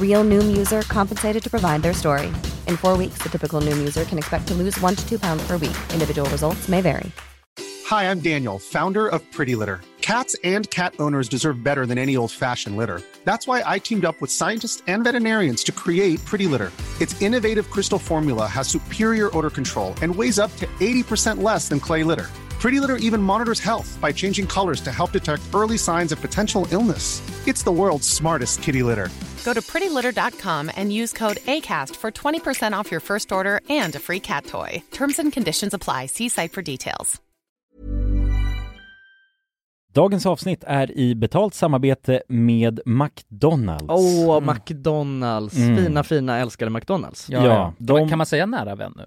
Real Noom user compensated to provide their story. In four weeks, the typical Noom user can expect to lose one to two pounds per week. Individual results may vary. Hi, I'm Daniel, founder of Pretty Litter. Cats and cat owners deserve better than any old fashioned litter. That's why I teamed up with scientists and veterinarians to create Pretty Litter. Its innovative crystal formula has superior odor control and weighs up to 80% less than clay litter. Pretty Litter even monitors health by changing colors to help detect early signs of potential illness. It's the world's smartest kitty litter. Go to prettylitter.com and use code ACAST for 20% off your first order and a free cat toy. Terms and conditions apply. See site for details. Dagens avsnitt är i betalt samarbete med McDonalds. Åh, McDonalds, Mm. fina fina älskade McDonalds Ja, Ja, de- Kan man säga nära vän nu?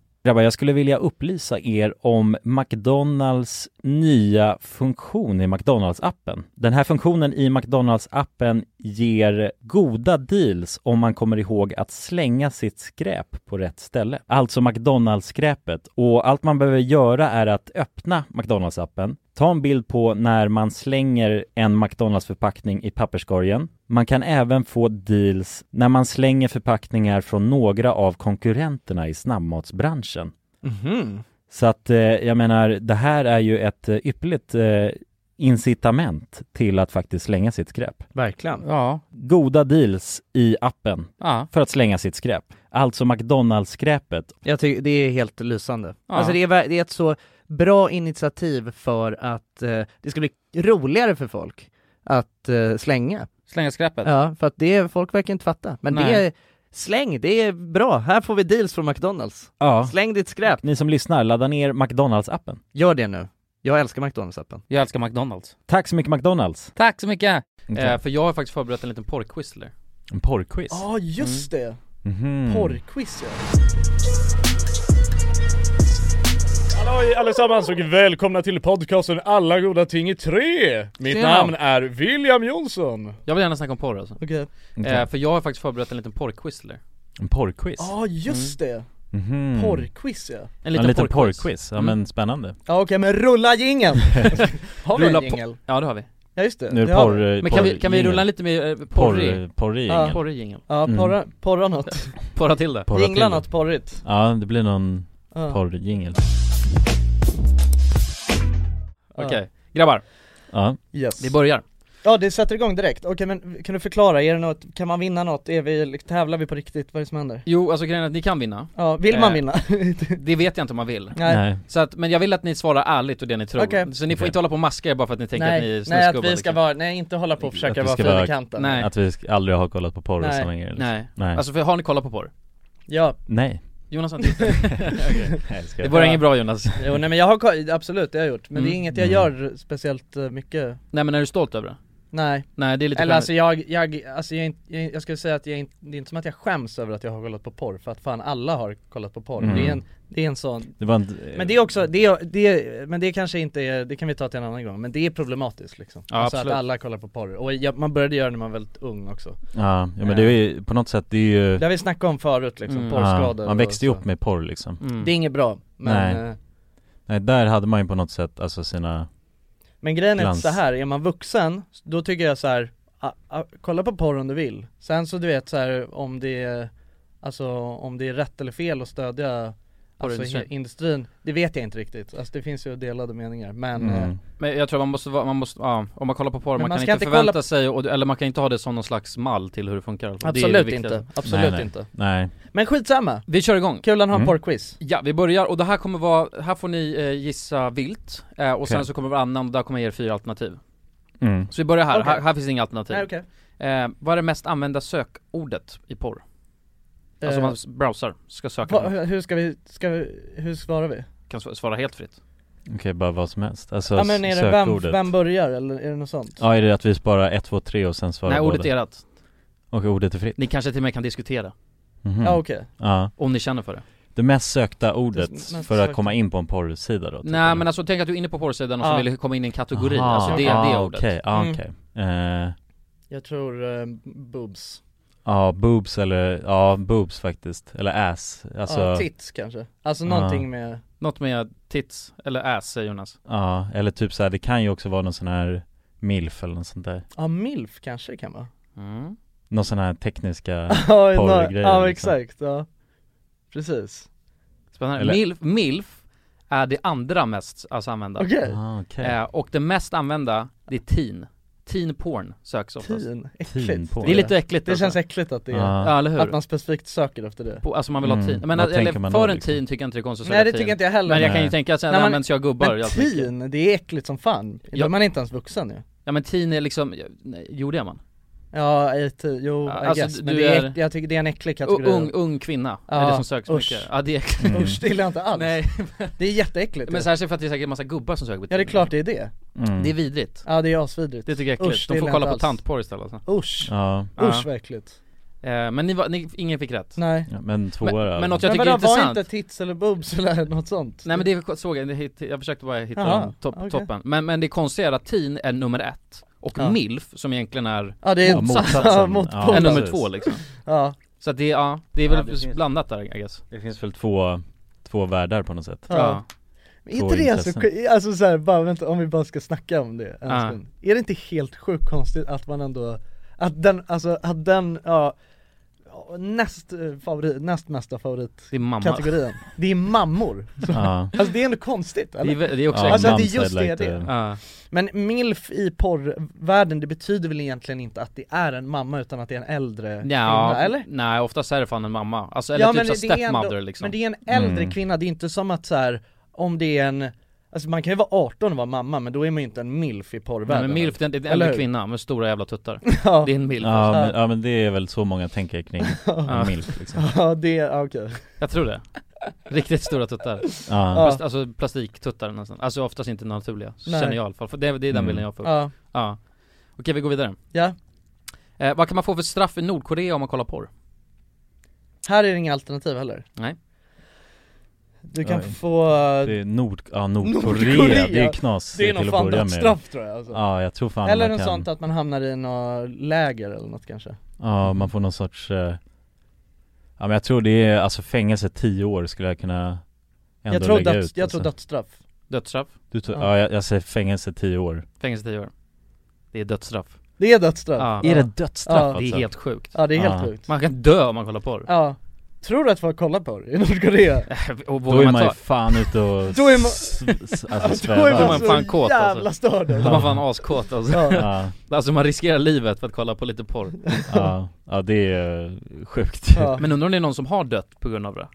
Grabbar, jag skulle vilja upplysa er om McDonalds nya funktion i McDonalds-appen. Den här funktionen i McDonalds-appen ger goda deals om man kommer ihåg att slänga sitt skräp på rätt ställe. Alltså McDonalds-skräpet. Och allt man behöver göra är att öppna McDonalds-appen, ta en bild på när man slänger en McDonalds-förpackning i papperskorgen. Man kan även få deals när man slänger förpackningar från några av konkurrenterna i snabbmatsbranschen. Mhm. Så att eh, jag menar, det här är ju ett eh, ypperligt eh, incitament till att faktiskt slänga sitt skräp. Verkligen Ja. Goda deals i appen Ja. för att slänga sitt skräp. Alltså McDonalds-skräpet. Jag tycker det är helt lysande Ja. Alltså det är, det är ett så bra initiativ för att eh, det ska bli roligare för folk att eh, slänga Slänga skräpet. Ja, för att det, är- folk verkar inte fatta Men det Nej. är, släng, det är bra, här får vi deals från McDonalds Ja. Släng ditt skräp, Ni som lyssnar, ladda ner McDonalds-appen. gör det nu Jag älskar McDonalds-appen Jag älskar McDonalds. Tack så mycket McDonalds! Tack så mycket! Okej. Eh, för jag har faktiskt förberett en liten porrquiz. En porrquiz. Ja just det, Mhm. porrquiz ja Halloj allesammans och välkomna till podcasten Alla goda ting i tre! Mitt Tjena. namn är William Jonsson Jag vill gärna snacka om porr alltså. Okej. Eh, för jag har faktiskt förberett en liten porrquiz till er. En porrquiz. Ja just det, Mhm. porrquiz ja En En liten, liten porrquiz. porrquiz, ja Mm. men spännande. Ja okej men rulla jingeln! Har vi Rulla en jingel? Ja det har vi. Ja just det, Nu är det det har vi. porr, Men kan vi, kan vi rulla lite mer eh, porrig, porr, porrig Ja. jingel. porrig jingel? Ja, Mm. porra, porra något, Porra till det. Porra till jingla det. något porrigt Ja, det blir någon ja. porrjingel. Okej, grabbar. Ja. Yes. Vi börjar. Ja det sätter igång direkt, okej men kan du förklara, är det något, kan man vinna något? Är vi, tävlar vi på riktigt? Vad är det som händer? Jo, alltså grejen är att ni kan vinna. Ja, vill man Eh, vinna? Det vet jag inte om man vill. Nej, Nej. Så att, men jag vill att ni svarar ärligt och det ni tror. Okej. Så ni får Okej. inte hålla på och maska er bara för att ni tänker att ni är nej, nej att vi ska liksom. vara, nej inte hålla på och Att försöka vi vara ska fina i kanten Nej. Att vi aldrig har kollat på porr Nej. så länge liksom. Nej. Nej. Alltså för, har ni kollat på porr? Ja, Nej. Jonas har inte gjort det? Ska Det börjar inget bra Jonas. jo nej men jag har, absolut det har jag gjort, men det är Mm. inget jag Mm. gör speciellt eh, mycket Nej men är du stolt över det? Nej, Nej det är lite eller alltså jag, jag, alltså jag, jag, jag skulle säga att jag inte, det är inte som att jag skäms över att jag har kollat på porr, för att fan alla har kollat på porr Mm. Det är en det är en sån Det var en, Men det är också, det är, det är, men det kanske inte är, det kan vi ta till en annan gång, men det är problematiskt liksom Ja, Alltså absolut. att alla kollar på porr, och jag, man började göra det när man var väldigt ung också Ja, ja men det är ju på något sätt, det är ju Det har vi snackat om förut liksom, Mm. porrskador ja, Man växte ju upp med porr liksom Mm. Det är inget bra, men, Nej. eh, Nej där hade man ju på något sätt, alltså sina men grejen är Glans. så här är man vuxen, då tycker jag så här, a, a, kolla på porr om du vill Sen så du vet så här om det är, alltså om det är rätt eller fel att stödja Alltså Porrindustrin. he- industrin, det vet jag inte riktigt, alltså det finns ju delade meningar men eh, mm. Men jag tror man måste vara, man måste, ja, om man kollar på porr, man, man kan inte inte förvänta kolla- sig, och, eller man kan inte ha det som någon slags mall till hur det funkar fall. Det är Absolut det inte, absolut Nej, nej. inte Nej, Men skitsamma, Vi kör igång. kul att ha en Mm. porrquiz Ja, vi börjar och det här kommer vara, här får ni eh, gissa vilt, eh, och sen Okej. så kommer varannan, och där kommer jag ge er fyra alternativ. mm. Så vi börjar här, Okej. här, här finns inga alternativ. Nej okej eh, vad är det mest använda sökordet i porr? Alltså Eh, man browsar, ska söka, Va, hur ska vi, ska vi, hur svarar vi? kan sv- svara helt fritt. Okej bara vad som helst, alltså Ja men är det vem, vem börjar eller är det något sånt? Ja är det att vi sparar 1, 2, 3 och sen svarar Nej, ordet båda? är ert. Och ordet är fritt? Ni kanske till och med kan diskutera, Mhm. Ja okej, Ja, om ni känner för det. det mest sökta ordet Det mest för att sökta. komma in på en porrsida då? typ, Nej men alltså tänk att du är inne på porrsidan och Ja. så vill du komma in i en kategori, Aha, alltså det är ah, det ordet. Okej, ja Mm. okej Eh, jag tror eh, boobs Ja, boobs eller, ja boobs faktiskt, eller ass, alltså Ja, tits kanske, alltså Ja. någonting med Något med tits, eller ass säger Jonas. Ja, eller typ så här, det kan ju också vara någon sån här milf eller något sånt där Ja milf kanske det kan vara Mm. Någon sån här tekniska Ja, porrgrejer ja liksom. exakt, ja Precis Spännande. Eller- Milf, milf är det andra mest alltså, använda. Okej, ah, okej Eh, och det mest använda, det är teen. Teen porn söks oftast. teen, Teen äckligt porn. Det är lite äckligt Det alltså. känns äckligt att det är, Ja. Ja, eller hur? att man specifikt söker efter det På, alltså man vill ha Mm. teen. Men Vad eller, för då, en liksom? teen tycker jag inte det är konstigt att Nej säga det teen. tycker inte jag heller Men jag kan ju Nej. tänka att Nej, det men- används ju av gubbar Men teen, det är äckligt som fan, då Ja. är man inte ens vuxen ju Ja men teen är liksom, nej, jo det är man. Ja, i te- jo, Ja, I alltså, guess, men du det är, är- jag tycker det är en äcklig kategori ung, ung kvinna, är Ja, det som söks usch. mycket. Ja det är äckligt. Mm. Usch, det gillar jag inte alls Nej, Det är jätteäckligt men särskilt för att det är säkert en massa gubbar som söker på Ja det är klart det är det mm. Det är vidrigt. Ja det är asvidrigt Det tycker jag är äckligt. Usch, De får kolla på tantporr istället alltså. Usch, Ja, Ja. usch vad äckligt eh, Men ni var, ni, ingen fick rätt. Nej ja, men två Men- men alltså. något jag Men tycker är vadå, var intressant inte tits eller boobs eller något sånt? Nej men det såg jag, jag försökte bara hitta Jaha, dem, topp, okej. toppen men, men det konstiga är att teen är nummer ett Och Ja. milf, som egentligen är, Ja det är Ja, motsatsen. Ja, mot Ja, polen. är nummer två liksom Ja, Så att det, ja, det är Ja, väl det finns- blandat där I guess Det finns väl två, två världar på något sätt ja. Men inte det så, intressen. alltså så här, bara vänta om vi bara ska snacka om det en Ja. stund Är det inte helt sjukt konstigt att man ändå, att den, alltså att den, ja, Näst eh, favorit, näst mesta favoritkategorin Det är Det är mammor Ja, Alltså det är ändå konstigt det eller? är, vä- det är också ja Alltså att det just är like det. to- Ja, Men milf i porrvärlden, det betyder väl egentligen inte att det är en mamma utan att det är en äldre ja kvinna, eller? nej oftast är det fan en mamma, alltså eller typ så det är stepmother ändå, liksom Men det är en äldre Mm. kvinna, det är inte som att så här, om det är en Alltså man kan ju vara 18 och vara mamma men då är man ju inte en milf i Nej, porrvärlden men milf, det är en äldre kvinna med stora jävla tuttar. Ja, Det är en milf. Ja alltså. men, ja men det är väl så många tänker kring Ja. milf liksom. Ja det, ja, okej. Jag tror det. Riktigt stora tuttar. Ja. Plast, Alltså plastiktuttar nästan, alltså oftast inte naturliga, Nej. känner jag i alla fall, för det, det är den Mm. bilden jag får. Ja, Ja. Okej vi går vidare. Ja, eh, Vad kan man få för straff i Nordkorea om man kollar porr? här är det inga alternativ heller. Nej Du kan Oj. få, det är Nord, ja Nordkorea, Nordkorea. det är knas det är till fan att börja med dödsstraff tror jag alltså. Ja jag tror fan Eller man något kan, sånt att man hamnar i något läger eller något kanske ja man får någon sorts eh, Ja men jag tror det är, alltså fängelse 10 år skulle jag kunna ändå Jag tror, lägga döds, ut jag alltså. tror dödsstraff Dödsstraff, Du tror, Ja. ja jag, jag säger fängelse 10 år fängelse 10 år Det är dödsstraff Det är dödsstraff Ja. Är det dödsstraff Ja. alltså? Det är helt sjukt Ja det är helt Ja. sjukt Man kan dö om man kollar porr Ja Tror du att folk kollar på det i Nordkorea? Och Då är man ju fan ute och Då är man- alltså Då är svävar Då är man man så fan kåt, alltså. jävla störd då är man fan askåt alltså. Ja, alltså man riskerar livet för att kolla på lite porr ja, ja det är sjukt ja. Men undrar om det är någon som har dött på grund av det?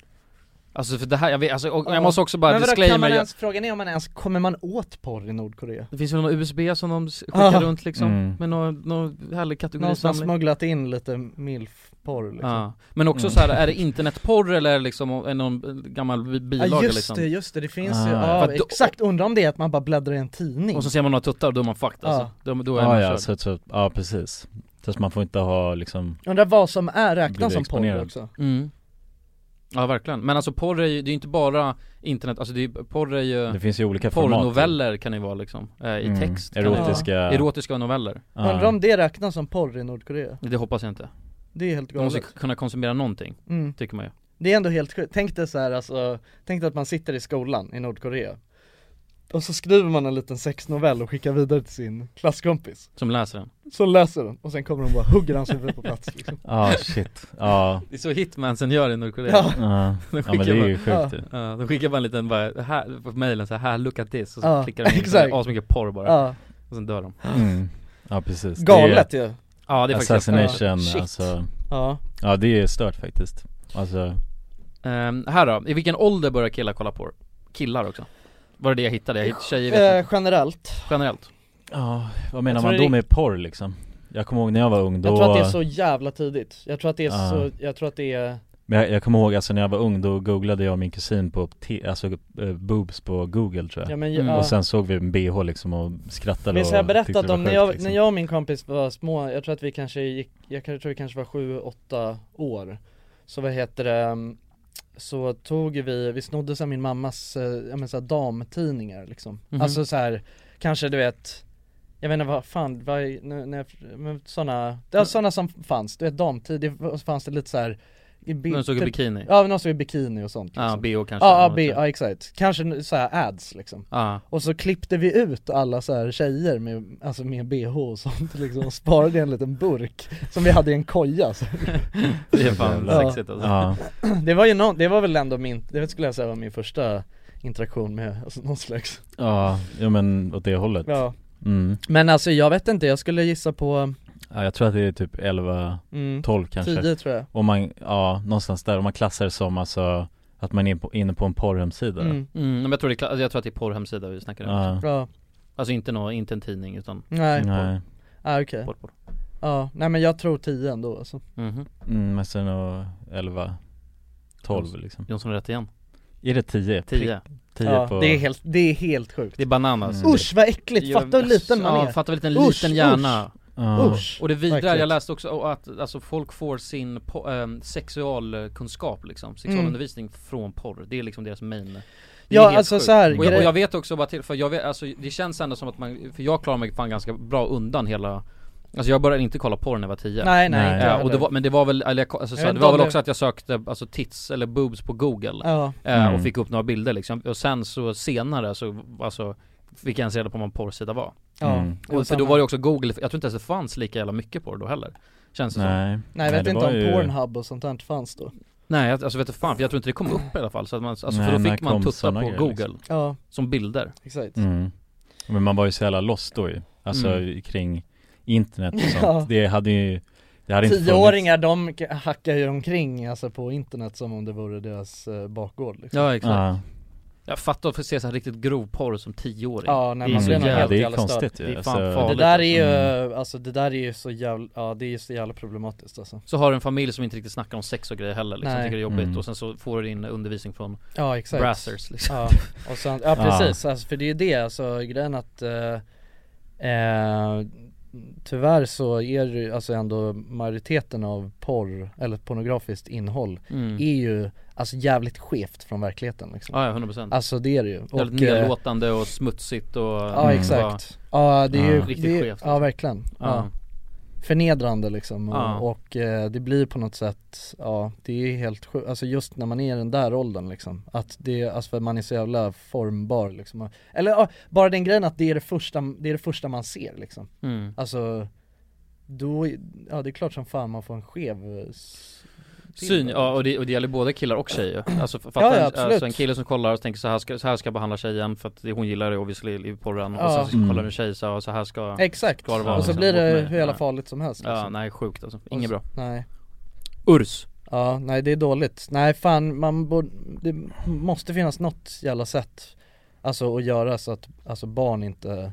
Alltså för det här, jag vet, alltså, och Ja. jag måste också bara Men vadå, kan disclaimer man ens, frågan är om man ens, kommer man åt porr i Nordkorea? Det finns väl någon USB som de skickar Ah. runt liksom, Mm. med någon, någon härlig Någon som har smugglat in lite milf-porr liksom Ja, men också Mm. så här, är det internetporr eller är det liksom är det någon gammal bi- bilaga Ja just liksom? det, just det, det finns Ah. ju, ja exakt, undrar om det är att man bara bläddrar i en tidning Och så ser man några tuttar och då är man fucked Ja. alltså, då, då är Ja man ja, så, så, ja precis Så man får inte ha liksom Undrar vad som är, räknas som porr också? mm. Ja verkligen, men alltså porr är ju, det är ju inte bara internet, alltså det är, porr är ju Det finns ju olika format Porrnoveller kan det ju vara liksom, eh, i Mm, text erotiska- vara. Erotiska noveller. Ja. Undrar om det räknas som porr i Nordkorea? Det hoppas jag inte. Det är helt Man måste galet. kunna konsumera någonting, Mm. tycker man ju. Det är ändå helt sjukt, tänk dig så här, alltså, tänk dig att man sitter i skolan i Nordkorea Och så skriver man en liten sexnovell och skickar vidare till sin klasskompis. Som läser den. Så läser den och sen kommer de bara hugger hans huvud på plats liksom. Ja shit, ja. Det är så hitmansen gör i Nordkorea Ja. De ja. Men det är bara- ju sjukt ju. Ja, de skickar bara en liten, bara, här, på mailen så här, här, look at this, och så klickar de in. Exakt. så asmycket porr bara, och sen dör de. Mm. Ja precis. Galet ju. Ja det är det är faktiskt Assassination, Shit. alltså. Ja, Ja det är stört faktiskt. Alltså, Ehm, Här då, i vilken ålder börjar killar kolla porr? Killar också? Var det det jag hittade? Jag hittade tjejer vet eh, generellt Generellt ja vad menar man då med porr liksom? Jag kommer ihåg när jag var ung då Jag tror att det är så jävla tidigt, jag tror att det är Ja. så, jag tror att det är Men jag, jag kommer ihåg alltså när jag var ung då googlade jag och min kusin på, t- alltså eh, boobs på google tror jag Ja men Mm. ja. Och sen såg vi en bh liksom och skrattade Minns och jag berättat om när jag, liksom. när jag och min kompis var små, jag tror att vi kanske gick, jag tror vi kanske var sju, åtta år Så vad heter det, mm, så tog vi, vi snodde så min mammas, eh, ja men så damtidningar liksom Mhm. Alltså så här, kanske du vet jag vet inte vad fan, vad, när, när, såna, det var såna som fanns, du vet damtid, det fanns det lite så här i bild, Någon såg i typ- bikini? Ja, någon såg i bikini och sånt Ja, liksom. BH kanske Ja, ja, B, ja exakt, kanske så här ads liksom. Ja, och så klippte vi ut alla så här tjejer med, alltså med bh och sånt liksom och sparade i en liten burk som vi hade i en koja så. det är fan sexigt alltså. Ja, Det var ju någon, det var väl ändå min, det skulle jag säga var min första interaktion med alltså någon slags. Ja, ja men åt det hållet. Ja. Mm. Men alltså jag vet inte, jag skulle gissa på ja, Jag tror att det är typ 11, mm, 12 kanske. 10 tror jag. Om man, ja någonstans där, om man klassar det som alltså att man är på, inne på en porrhemsida. Mm. mm, men jag tror det jag tror att det är porrhemsida vi snackar om. Ja, Ja, Alltså inte nå, inte en tidning utan nej, nej, ah, okej. Porr, porr. Ja, nej men jag tror 10 ändå alltså. Mhm, mm, men sen och 11 12 liksom. Jonsson har rätt igen. Är det 10? 10 10 Ja, på det är helt, det är helt sjukt. Det är bananas. Mm. Usch vad äckligt, fatta hur liten man Ja, är. fatta vilken Usch, liten hjärna Usch! Och det vidare, Verkligen. jag läste också att alltså, folk får sin po- ähm, sexualkunskap liksom, sexualundervisning från porr, det är liksom deras main Ja alltså sjukt. så här, och, jag, och jag vet också bara till, för jag vet, alltså det känns ändå som att man, för jag klarar mig fan ganska bra undan hela Alltså jag började inte kolla porr när jag var 10 Nej nej, Nej. jag och det var, men det var väl, eller jag, alltså, så, det var väl det- också att jag sökte alltså tits eller boobs på google Ja, eh, Mm. och fick upp några bilder liksom, och sen så senare så, alltså Fick jag ens reda på vad en porrsida var ja Mm. det och, För då var det också google, jag tror inte ens det fanns lika jävla mycket porr då heller Känns det som Nej, Nej jag vet det inte om ju- Pornhub och sånt där fanns då Nej jag- alltså vet du fan, för jag tror inte det kom upp i alla fall så att man, alltså Nej, för då fick man tutta på grejer, google liksom? Ja, som bilder exakt Mm. Men man var ju så jävla lost då ju, alltså Mm. kring internet och sånt. Ja. Det hade ju, det hade inte funnits Tioåringar de hackar ju omkring alltså på internet som om det vore deras eh, bakgård liksom. Ja exakt Ja, Jag fattar att få se så här riktigt grov porr som tioåring Ja, nej, Det är man så blir jävla- helt det är jävla störd. konstigt ju Det är fan alltså, Det farligt. där är ju, Mm. alltså det där är ju så jävla, ja det är ju så jävla problematiskt alltså Så har du en familj som inte riktigt snackar om sex och grejer heller liksom, Nej. tycker det är jobbigt Mm. och sen så får du din undervisning från Ja exakt brassers liksom Ja, och sen, ja precis, alltså, för det är ju det, alltså grejen att eh, eh, Tyvärr så är det ju alltså ändå majoriteten av porr, eller pornografiskt innehåll mm. är ju alltså jävligt skevt från verkligheten liksom. Ja, ja 100% Alltså det är det ju. Jävligt eh, nedlåtande och smutsigt och Ja exakt, ja det är ju, Ja. Riktigt det är, skevt, ja liksom. verkligen. Ja. Förnedrande liksom. Och, och eh, det blir på något sätt, ja det är helt sjukt, alltså just när man är i den där åldern liksom Att det, alltså för man är så jävla formbar liksom. Eller ja, bara den grejen att det är det första, det är det första man ser liksom. Mm. Alltså då, ja det är klart som fan man får en skev Syn, ja det. och det, och det gäller både killar och tjejer Alltså fatta Ja, ja, en, alltså en kille som kollar och tänker så här ska, så här ska jag behandla tjejen för att det- hon gillar det obviously i porren och Ja. sen så Mm. kollar en tjej så, här, så här ska Exakt, Ska det vara och så liksom, blir det hur jävla Ja. farligt som helst Ja liksom. nej sjukt alltså, Och inget bra Nej Urs Ja, nej det är dåligt. Nej fan, man borde, det måste finnas något jävla sätt Alltså att göra så att, alltså barn inte,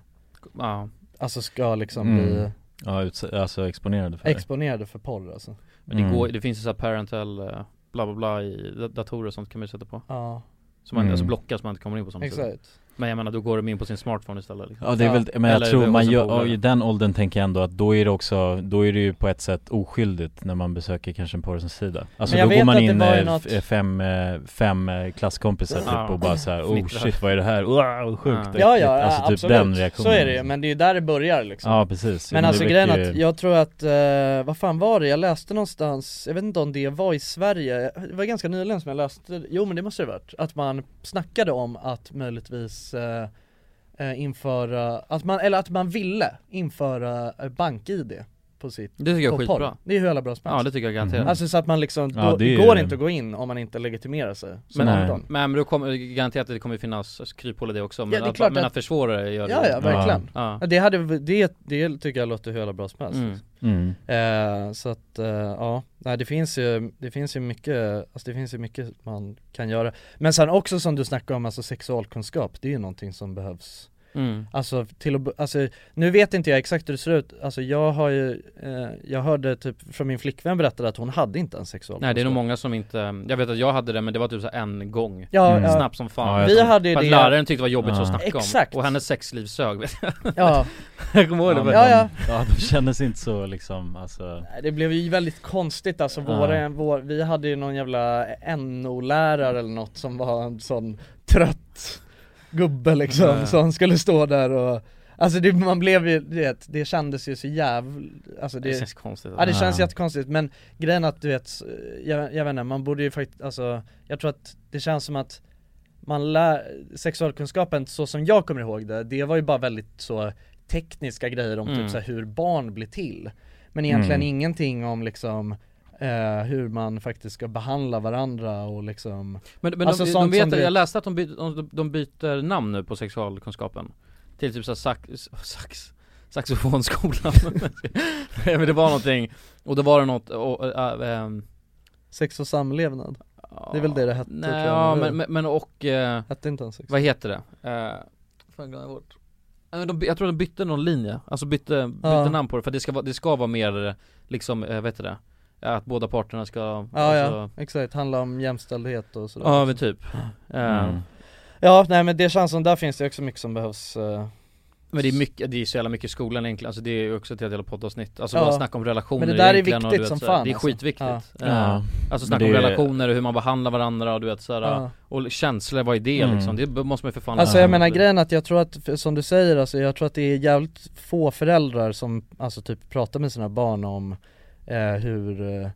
Ja, alltså ska liksom Mm. bli ja alltså exponerade för exponerade för porr alltså men det Mm. går, det finns ju så här parental eh, bla bla bla i da- datorer och sånt kan man ju sätta på Ja, Så man Mm. alltså blockar så man inte kommer in på sidor exakt Men jag menar då går de in på sin smartphone istället liksom. Ja det är väl, men jag Eller tror man gör, i den åldern tänker jag ändå att då är det också, då är det ju på ett sätt oskyldigt när man besöker kanske en porrsida Alltså Men då går man in eh, något- f- fem, eh, fem eh, klasskompisar typ Ja. och bara så här, oh shit vad är det här? Wow, sjukt Ja. Ja ja, Alltså typ absolut, den reaktionen så är det ju, men det är ju där det börjar liksom Ja precis Men det alltså grejen ju- att, jag tror att, eh, vad fan var det? Jag läste någonstans, jag vet inte om det var i Sverige, det var ganska nyligen som jag läste, jo men det måste det ha varit, att man snackade om att möjligtvis lyckades eh, eh, införa, att man, eller att man ville införa bank-id på sitt Det tycker jag är skitbra Det är hur jävla bra som Ja helst. det tycker jag garanterat Mhm. Alltså så att man liksom, Ja, då, det det är- går inte att gå in om man inte legitimerar sig som Nej. 18 Men, men då kommer, garanterat att det kommer finnas kryphål i det också men, Ja, det är att, klart men att- att försvåra det gör det Ja ja, verkligen Ja. Ja, Det hade, det, det tycker jag låter hur jävla bra som helst Mm. liksom. mm. Eh, så att, eh, ja, nej det finns ju, det finns ju mycket, alltså det finns ju mycket man kan göra Men sen också som du snackade om, alltså sexualkunskap, det är ju någonting som behövs Mm. Alltså till att, b- alltså nu vet inte jag exakt hur det ser ut, alltså jag har ju, eh, jag hörde typ från min flickvän berättade att hon hade inte en sexualkunskap Nej det är nog många som inte, jag vet att jag hade det men det var typ så en gång Ja, Mm. Snabbt som fan Ja, vi tror- hade ju det, läraren tyckte det var jobbigt Ja. att snacka Exakt. om Och hennes sexliv sög vet jag ja, Jag kommer ihåg det ja, Ja, de, ja. ja de kändes inte så liksom, alltså det blev ju väldigt konstigt alltså, Ja. våra, vår, vi hade ju någon jävla NO-lärare eller något som var en sån trött gubbe liksom, Ja. som skulle stå där och Alltså det, man blev ju, du vet, det kändes ju så jävla, alltså Det det, känns konstigt ja det känns Ja. jättekonstigt men grejen att du vet, jag, jag vet inte, man borde ju faktiskt, alltså jag tror att det känns som att man lär, sexualkunskapen så som jag kommer ihåg det, det var ju bara väldigt så tekniska grejer om Mm. typ så hur barn blir till Men egentligen Mm. ingenting om liksom eh, hur man faktiskt ska behandla varandra och liksom Men, men Alltså de, sånt de som vet, jag läste att de, by, de, de byter namn nu på sexualkunskapen Till typ såhär sax, sax, saxofonskolan Nej, Men det var någonting, och då var det något, och, äh, ähm, Sex och samlevnad, Det är väl det det hette, Nej, tror jag, ja, men, men, men och, eh, hette inte ens vad heter det? Eh, fan glömde jag bort de, jag tror de bytte någon linje, alltså bytte, bytte Ja. namn på det för det ska vara, det ska vara mer liksom, eh, vet du det? Att båda parterna ska, Ja alltså, ja, exakt, handla om jämställdhet och sådär Ja men typ mm. Ja nej men det känns som, där finns det också mycket som behövs eh, Men det är mycket, det är så jävla mycket i skolan egentligen, alltså det är ju också ett helt jävla poddavsnitt Alltså Ja. bara snacka om relationer Men det där är och viktigt du vet, som så här, fan, Det är alltså. skitviktigt Ja. Eh, Ja. Alltså snacka om relationer och hur man behandlar varandra och du vet såhär, ja. och känslor, vad är det Mm. liksom? Det måste man ju för fan Alltså jag menar grejen att jag tror att, som du säger alltså, jag tror att det är jävligt få föräldrar som alltså typ pratar med sina barn om eh, hur eh,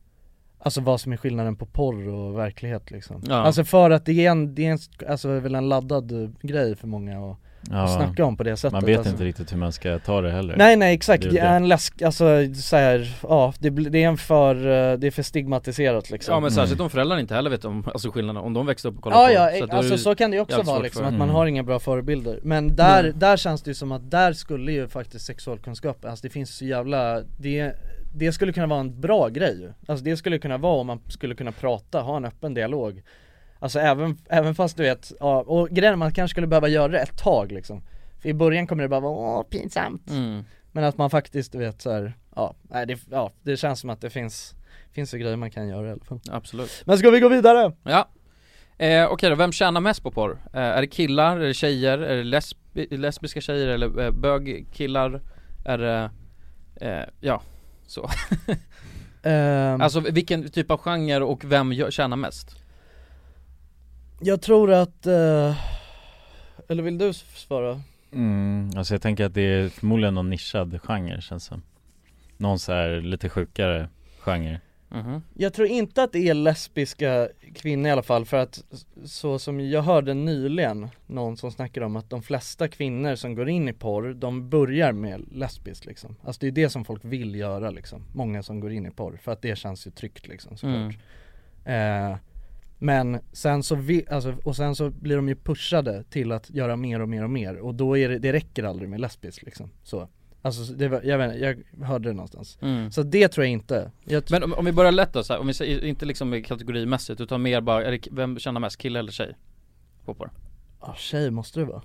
Alltså vad som är skillnaden på porr och verklighet liksom Ja. Alltså för att det är en, det är en, alltså väl en laddad eh, grej för många att, att ja, snacka om på det sättet man vet alltså. inte riktigt hur man ska ta det heller Nej nej exakt, Det är det är en läsk, alltså så här, ja det, det är en för, eh, det är för stigmatiserat liksom Ja men särskilt Mm. om föräldrarna inte heller vet om, alltså skillnaden, om de växte upp och kollade Ja på ja, att är alltså så kan det ju också vara liksom, för- att man Mm. har inga bra förebilder Men där, Nej. där känns det ju som att där skulle ju faktiskt sexualkunskap, alltså det finns så jävla, det, det skulle kunna vara en bra grej Alltså det skulle kunna vara om man skulle kunna prata, ha en öppen dialog Alltså även, även fast du vet, ja, och grejen man kanske skulle behöva göra det ett tag liksom För i början kommer det bara vara åh pinsamt mm. Men att man faktiskt du vet så här, ja, nej det, ja, det känns som att det finns, finns ju grejer man kan göra i alla fall Absolut Men ska vi gå vidare? Ja eh, Okej då, vem tjänar mest på porr? Eh, är det killar, är det tjejer, är det lesbi- lesbiska tjejer eller eh, bögkillar? Är det, eh, ja, så Ehm, Alltså vilken typ av genre och vem gör, tjänar mest? Jag tror att, eh, eller vill du svara? Mm, alltså jag tänker att det är förmodligen någon nischad genre känns som Någon så här lite sjukare genre Mhm. Jag tror inte att det är lesbiska kvinnor i alla fall för att så som jag hörde nyligen någon som snackade om att de flesta kvinnor som går in i porr, de börjar med lesbiskt liksom Alltså det är det som folk vill göra liksom, många som går in i porr för att det känns ju tryggt liksom såklart Mm. eh, Men sen så, vi, alltså, och sen så blir de ju pushade till att göra mer och mer och mer och då är det, det räcker aldrig med lesbiskt liksom, så Alltså det var, jag vet inte, jag hörde det någonstans Mm. Så det tror jag inte jag Men om, om vi börjar lätt då, så här, om vi säger, inte liksom kategorimässigt utan mer bara, är det, vem tjänar mest, kille eller tjej? På porr? Ja tjej måste det vara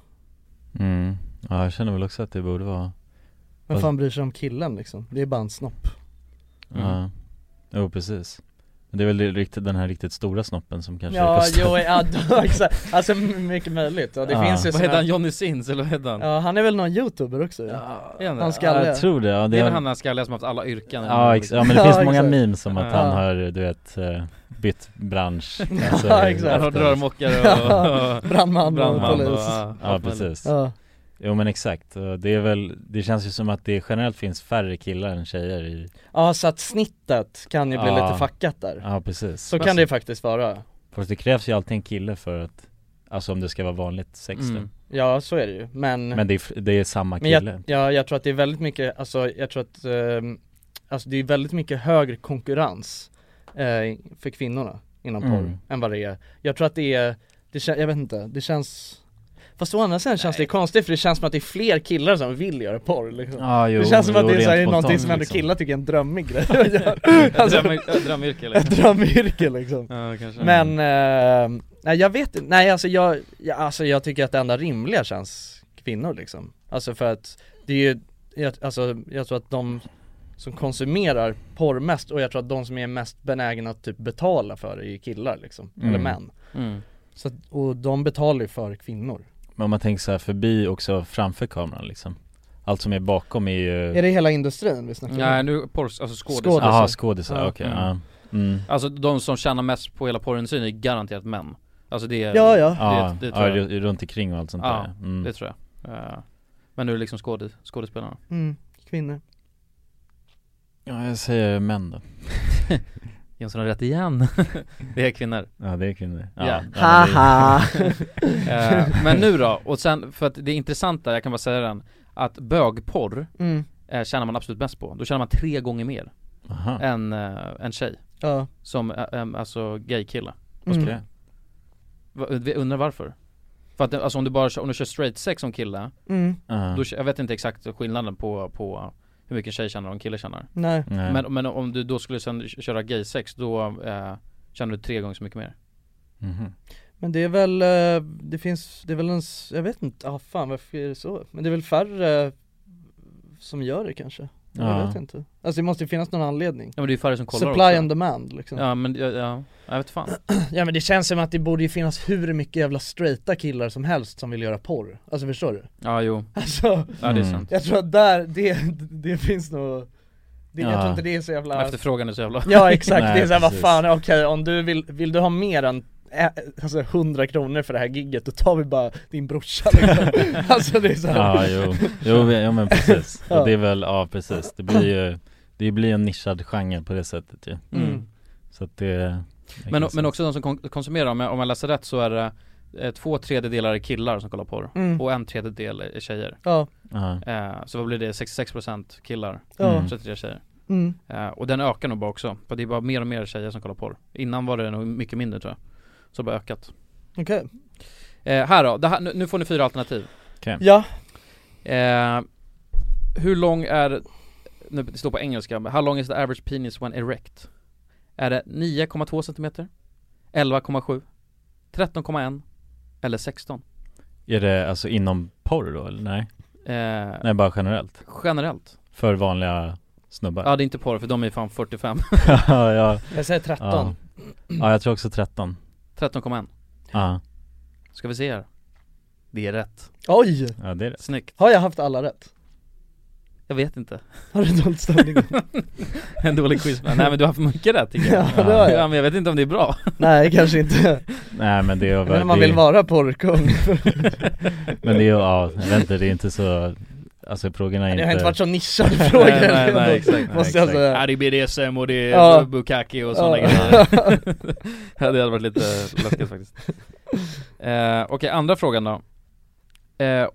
mm. Ja jag känner väl också att det borde vara Vem fan bryr sig om killen liksom? Det är bara en snopp Mm. Ja, jo precis Det är väl riktigt, den här riktigt stora snoppen som kanske Ja, kostar jo, ja, då, exakt, alltså mycket möjligt, och det Ja. finns ju Vad heter han, Johnny Sins eller vad heter han? Ja han är väl någon youtuber också han det? Han. Ja, skalliga jag tror det, ja Det det är väl han den skalliga som haft alla yrken. Ja, ex- ja men det Ja, finns många memes om att Ja. han har, du vet, eh, bytt bransch. Alltså, Ja, exakt. Han har rörmokare Ja, och brandman, brandman och och, polis. Ja, Ja precis. Ja, Jo men exakt, Och det är väl, det känns ju som att det generellt finns färre killar än tjejer i ja så att snittet kan ju bli Ja. lite fuckat där. Ja precis. Så kan det ju faktiskt vara. Fast det krävs ju alltid en kille för att Alltså om det ska vara vanligt sex Mm. Ja så är det ju, men Men det är, det är samma kille jag, ja, jag tror att det är väldigt mycket, alltså jag tror att ehm, Alltså det är väldigt mycket högre konkurrens eh, för kvinnorna inom porr Mm. än vad det är. Jag tror att det är, det jag vet inte, det känns Fast å andra sidan känns det konstigt för det känns som att det är fler killar som vill göra porr liksom. Ja, jo, Det känns som jo, att det är, så här, någonting som ändå liksom. killar tycker är en drömmig grej att göra. alltså, Dröm, drömyrke Ett liksom. drömyrke liksom Ja kanske Men, eh, nej jag vet inte, nej alltså jag, jag, alltså jag tycker att det enda rimliga känns kvinnor liksom Alltså för att det är ju, jag, alltså jag tror att de som konsumerar porr mest och jag tror att de som är mest benägna att typ betala för det är killar liksom, eller Mm. män mm. så att, Och de betalar ju för kvinnor Men om man tänker så här förbi också framför kameran liksom Allt som är bakom är ju Är det hela industrin vi snackar Nej om? nu porr, alltså skådisar. Jaha skådisar, Ja. okej, Mm. ja mm. Alltså de som tjänar mest på hela porrindustrin är garanterat män Alltså det är, Ja, ja. Ja, det, det ja, tror jag, ru- runt omkring och allt sånt Ja, där mm. det tror jag Eh, Men nu är det liksom skådis, skådespelarna Mm, kvinnor Ja jag säger män då Jonsson har rätt igen. Det är kvinnor. Ja det är kvinnor. Ja. det- Haha! Eh, Men nu då, och sen för att det intressanta, jag kan bara säga den Att bögporr mm, eh, tjänar man absolut mest på, då tjänar man tre gånger mer Aha, än eh, en tjej ja. Som, eh, eh, alltså gaykille mm. okej Va- Vi undrar varför? För att alltså om du bara om du kör straight sex som kille, Mm, då, jag vet inte exakt skillnaden på, på hur mycket tjej tjänar och en kille tjänar nej Nej. men, men om du då skulle sen köra gay sex då eh, tjänar du tre gånger så mycket mer Mhm. Men det är väl, eh, det finns, det är väl en, jag vet inte, ah fan varför är det så? Men det är väl färre som gör det kanske? Jag Ja. vet inte. Alltså det måste ju finnas någon anledning. Ja men det är ju färre som kollar Supply också. and demand liksom. Ja. Ja men ja, ja, jag vet fan. Men det känns som att det borde ju finnas hur mycket jävla straighta killar som helst som vill göra porr. Alltså förstår du? Ja jo, Alltså, ja det är sant. jag tror att där, det, det finns nog det, Jag Ja. tror inte det är så jävla Efterfrågan är så jävla Ja exakt, Nej, det är såhär vad fan, okej om du vill, vill du ha mer än Alltså 100 kronor för det här gigget, då tar vi bara din brorsa liksom. Alltså det är såhär Ja jo, jo ja men precis. Ja. Och det är väl, ja precis. Det blir ju Det blir en nischad genre på det sättet ju. Mm. Så att det Men, men också de som kon- konsumerar, om jag, om jag läser rätt så är det eh, två tredjedelar är killar som kollar porr. Mm. och en tredjedel är tjejer. Ja, Ja, eh, Så vad blir det? 66% killar, ja, Mm. 33 tjejer. Mm. eh, Och den ökar nog bara också, för det är bara mer och mer tjejer som kollar porr. Innan var det nog mycket mindre tror jag Så det har bara ökat okej eh, Här då, det här, nu, nu får ni fyra alternativ Ja, eh, Hur lång är, nu det står på engelska, men how long is the average penis when erect? Är det 9,2 cm? 11,7? 13,1? Eller 16? Är det alltså inom porr då eller nej? Eh, Nej bara generellt? Generellt? För vanliga snubbar? Ja det är inte porr för de är fan 45 ja, ja, jag säger 13 ja. ja jag tror också 13 13,1 Ja, Ska vi se här. Det är rätt. Oj! ja det är det Snyggt. Har jag haft alla rätt? Jag vet inte. Har du dålig stämning? En dålig quiz. Nej men du har haft mycket rätt tycker jag. Ja, det har jag. Ja men jag vet inte om det är bra. Nej kanske inte. Nej men det är Men man det, vill vara porrkung. Men det är ja, jag vet inte, det är inte så Alltså frågorna är Det inte har inte varit så nischade frågor. Nej nej, nej exakt Måste jag säga. Ja. Det är BDSM och det är Ja. Bukaki och sådana Ja. grejer? Ja det hade varit lite läskigt faktiskt. Eh, Okej, andra frågan då. Eh,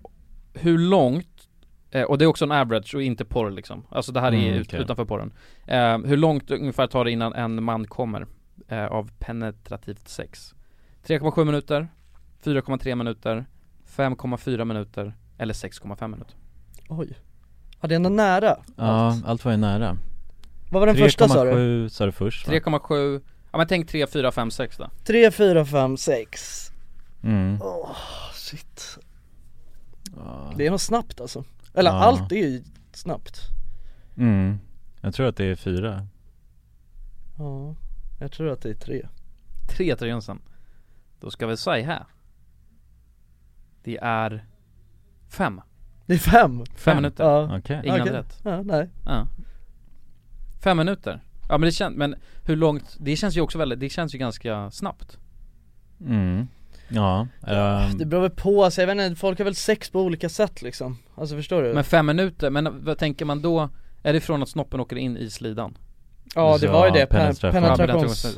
Hur långt, eh, och det är också en average och inte porr liksom. Alltså det här är Mm, okej. utanför porren. Eh, Hur långt ungefär tar det innan en man kommer eh, av penetrativt sex? 3,7 minuter, 4,3 minuter, 5,4 minuter eller 6,5 minuter Oj. Ja det är ändå nära. Ja, allt var ju nära. Vad var den första sa du? 3,7 sa du först va? 3,7, ja men tänk 3, 4, 5, 6 då. 3, 4, 5, 6 Mm. Åh shit. Ja. Det är nog snabbt alltså. Eller Ja. allt är ju snabbt. Mm. Jag tror att det är fyra. Ja Jag tror att det är tre. Tre till Jonsson. Då ska vi säga här. Det är fem Det är fem? Fem minuter Ja, Okej. Ingen hade rätt ja nej Ja Fem minuter Ja men det känns, men hur långt, det känns ju också väldigt, det känns ju ganska snabbt Mm. Ja, ehm, Det beror väl på, alltså, jag vet inte, folk har väl sex på olika sätt liksom Alltså förstår du? Men fem minuter, men vad tänker man då? Är det från att snoppen åker in i slidan? Ja det var ju det, penetration. Alltså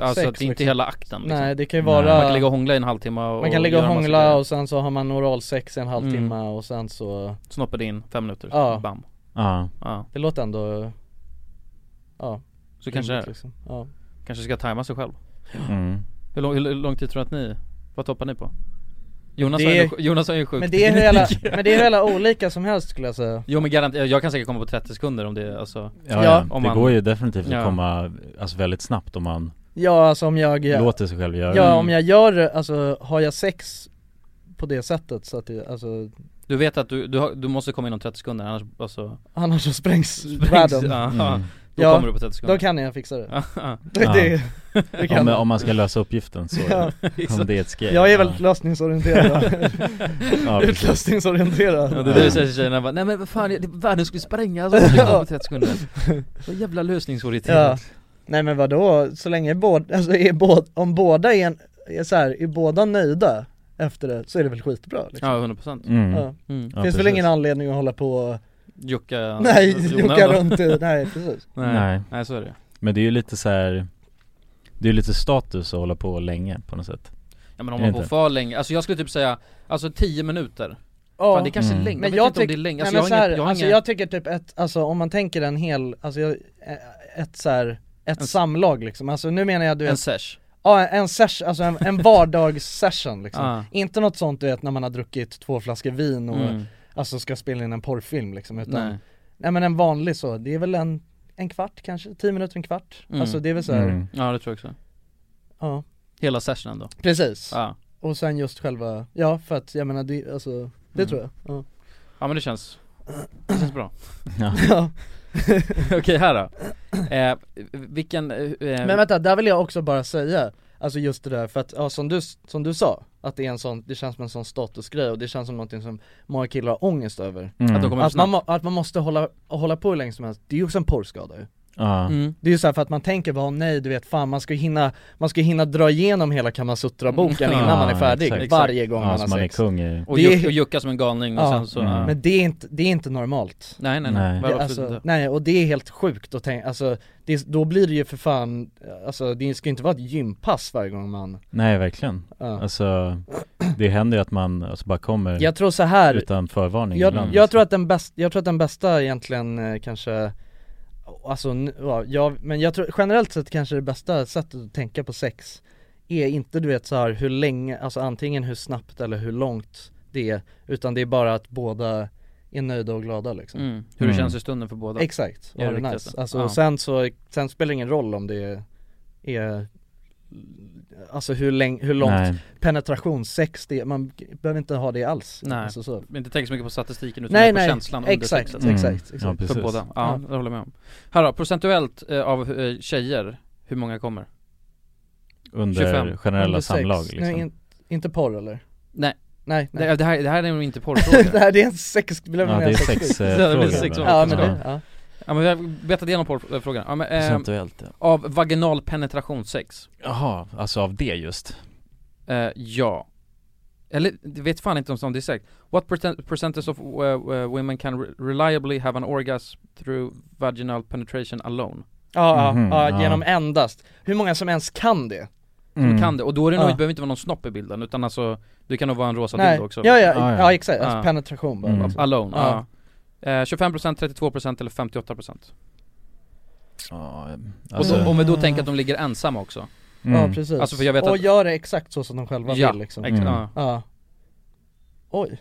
att det är inte liksom. hela akten liksom. Nej det kan ju Nej. vara Man kan ligga och hångla i en halvtimme och Man kan ligga och hångla och sen så har man oralsex i en halvtimme Mm. och sen så Snoppen in, fem minuter, Ja. bam ja. Ja, Det låter ändå Ja så kanske det liksom. Ja Kanske ska tajma sig själv Mm. hur lång, hur lång tid tror du att ni, vad toppar ni på? Jonas, Det har, ju, är- Jonas har ju sjukt Men det är hur jävla, men det är hur jävla olika som helst skulle jag säga Jo men garanterat, jag kan säkert komma på 30 sekunder om det är alltså Ja, Ja. Om det man- går ju definitivt Ja. att komma alltså väldigt snabbt om man Ja alltså om jag låter sig själv göra Ja det. om jag gör, alltså har jag sex på det sättet så att det, alltså Du vet att du, du, har, du måste komma inom 30 sekunder annars, alltså Annars så sprängs, sprängs- världen ja, Mm. Då Ja, kommer du på 30 sekunder Då kan jag fixa det Ja, ja. Det, Ja. det, det kan om, om man ska lösa uppgiften så, Ja. om det är ett skate Jag är ja. väldigt lösningsorienterad Ja. Utlösningsorienterad Ja, det är det du säger till tjejerna bara, nej men vad fan, världen skulle sprängas om du kom på 30 sekunder Så jävla Ja, lösningsorienterat nej men vadå, så länge båda, alltså är båda, om båda är, en, är så här, är båda nöjda efter det så är det väl skitbra liksom. Ja, 100% Mm. Ja. mm. Ja, Finns väl precis. ingen anledning att hålla på och, Jocka nej, då. runt nej precis Nej. Nej. nej, så är det Men det är ju lite så här. Det är ju lite status att hålla på länge på något sätt Ja men om Är man inte? för länge, alltså jag skulle typ säga, alltså 10 minuter Ja, Fan det kanske Mm. är länge, men jag, jag vet inte om tycker, det är länge, nej alltså, men jag här, inget, jag har alltså inga jag tycker typ ett, alltså om man tänker en hel, alltså jag, ett så här, ett En- samlag liksom, alltså nu menar jag du En sesh ja en session, alltså en, en vardagssession liksom Ah. Inte något sånt du vet när man har druckit två flaskor vin och mm. Alltså ska spela in en porrfilm liksom utan Nej, Nej men en vanlig så, det är väl en, en kvart kanske, tio minuter, en kvart Mm. Alltså det är väl så här, Mm. ja det tror jag också ja Hela sessionen då Precis, Ja, och sen just själva, ja för att jag menar det, alltså, det Mm. tror jag ja. ja men det känns, det känns bra Ja. ja. Okej här då, eh, vilken, eh, Men vänta, där vill jag också bara säga Alltså just det där, för att ja, som, du, som du sa Att det är en sån, det känns som en sån statusgrej och det känns som någonting som många killar har ångest över. Mm. Att de Att man, att man måste hålla, hålla på hur länge som helst, det är ju också en porrskada ju Ja. mm. Det är ju så här för att man tänker bara, nej du vet fan man ska ju hinna, man ska hinna dra igenom hela Kamasutra-boken Mm. innan man är färdig exakt. varje gång Ja, man så har man är sex kung i Och, Det är- och jucka som en galning och sen så, Mm. Men det är inte, det är inte normalt nej nej Nej. nej, det, alltså. Nej och det är helt sjukt att tänka, alltså det, är- då blir det ju för fan, alltså det ska ju inte vara ett gympass varje gång man Nej verkligen ja. Alltså Det händer ju att man alltså bara kommer Jag tror så här utan förvarning jag, ibland jag tror att den bästa, jag tror att den bästa egentligen eh, kanske Alltså, ja, jag, men jag tror generellt sett kanske det bästa sättet att tänka på sex Är inte du vet så här hur länge, alltså antingen hur snabbt eller hur långt det är Utan det är bara att båda är nöjda och glada liksom mm. Hur det Mm. känns i stunden för båda Exakt, Det är och det nice. Alltså Ja. och sen så, sen spelar det ingen roll om det är Alltså hur, länge, hur långt Nej, penetrationssex det är, man behöver inte ha det alls Nej. alltså, så. Inte tänka så mycket på statistiken utan Nej på nej, känslan under exakt, sexet Mm. exakt, ja exakt precis För båda, ja, Ja. det håller jag med om Här då, procentuellt eh, av eh, tjejer, hur många kommer? Under 25. generella Under sex. samlag Nej, liksom in, inte porr eller? Nej. Nej, nej Det, det, här, det här är nog inte det porrfråga här det är en sex, det Ja det är sex Det eh, sex va? frågor. Ja men Ja. det, ja. Ja men vi har betat igenom porrfrågan, ja, men, eh, Procentuellt ja. Av vaginal penetrationssex, Jaha, alltså av det just eh, ja Eller, vet fan inte om det är säkert What percent- percentage of uh, uh, women can re- reliably have an orgasm through vaginal penetration alone? Ja, ja, Mhm, ja, ja. genom endast. Hur många som ens kan det? Som Mm. kan det, och då är det nog, Ja. det behöver inte vara någon snopp i bilden utan alltså Det kan nog vara en rosa Nej, dildo också ja, ja, Ja, ja, ja. exakt, alltså penetration bara Mm. liksom. Alone, Ja. Eh, 25%, 32% eller 58% Ja, Och alltså, då, om vi då tänker att de ligger ensamma också. Mm. Ja precis, Alltså, för jag vet och att- gör det exakt så som de själva Ja, vill liksom. ex- Mm. ja. Ja. Oj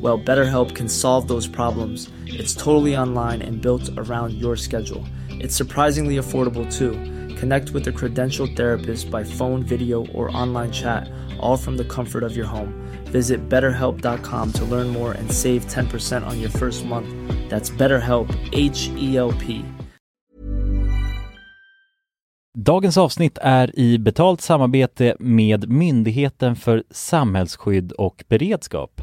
Well, BetterHelp can solve those problems. It's totally online and built around your schedule. It's surprisingly affordable too. Connect with a credentialed therapist by phone, video, or online chat, all from the comfort of your home. Visit betterhelp.com to learn more and save 10% on your first month. That's BetterHelp, H E L P. Dagens avsnitt är i betalt samarbete med Myndigheten för samhällsskydd och beredskap,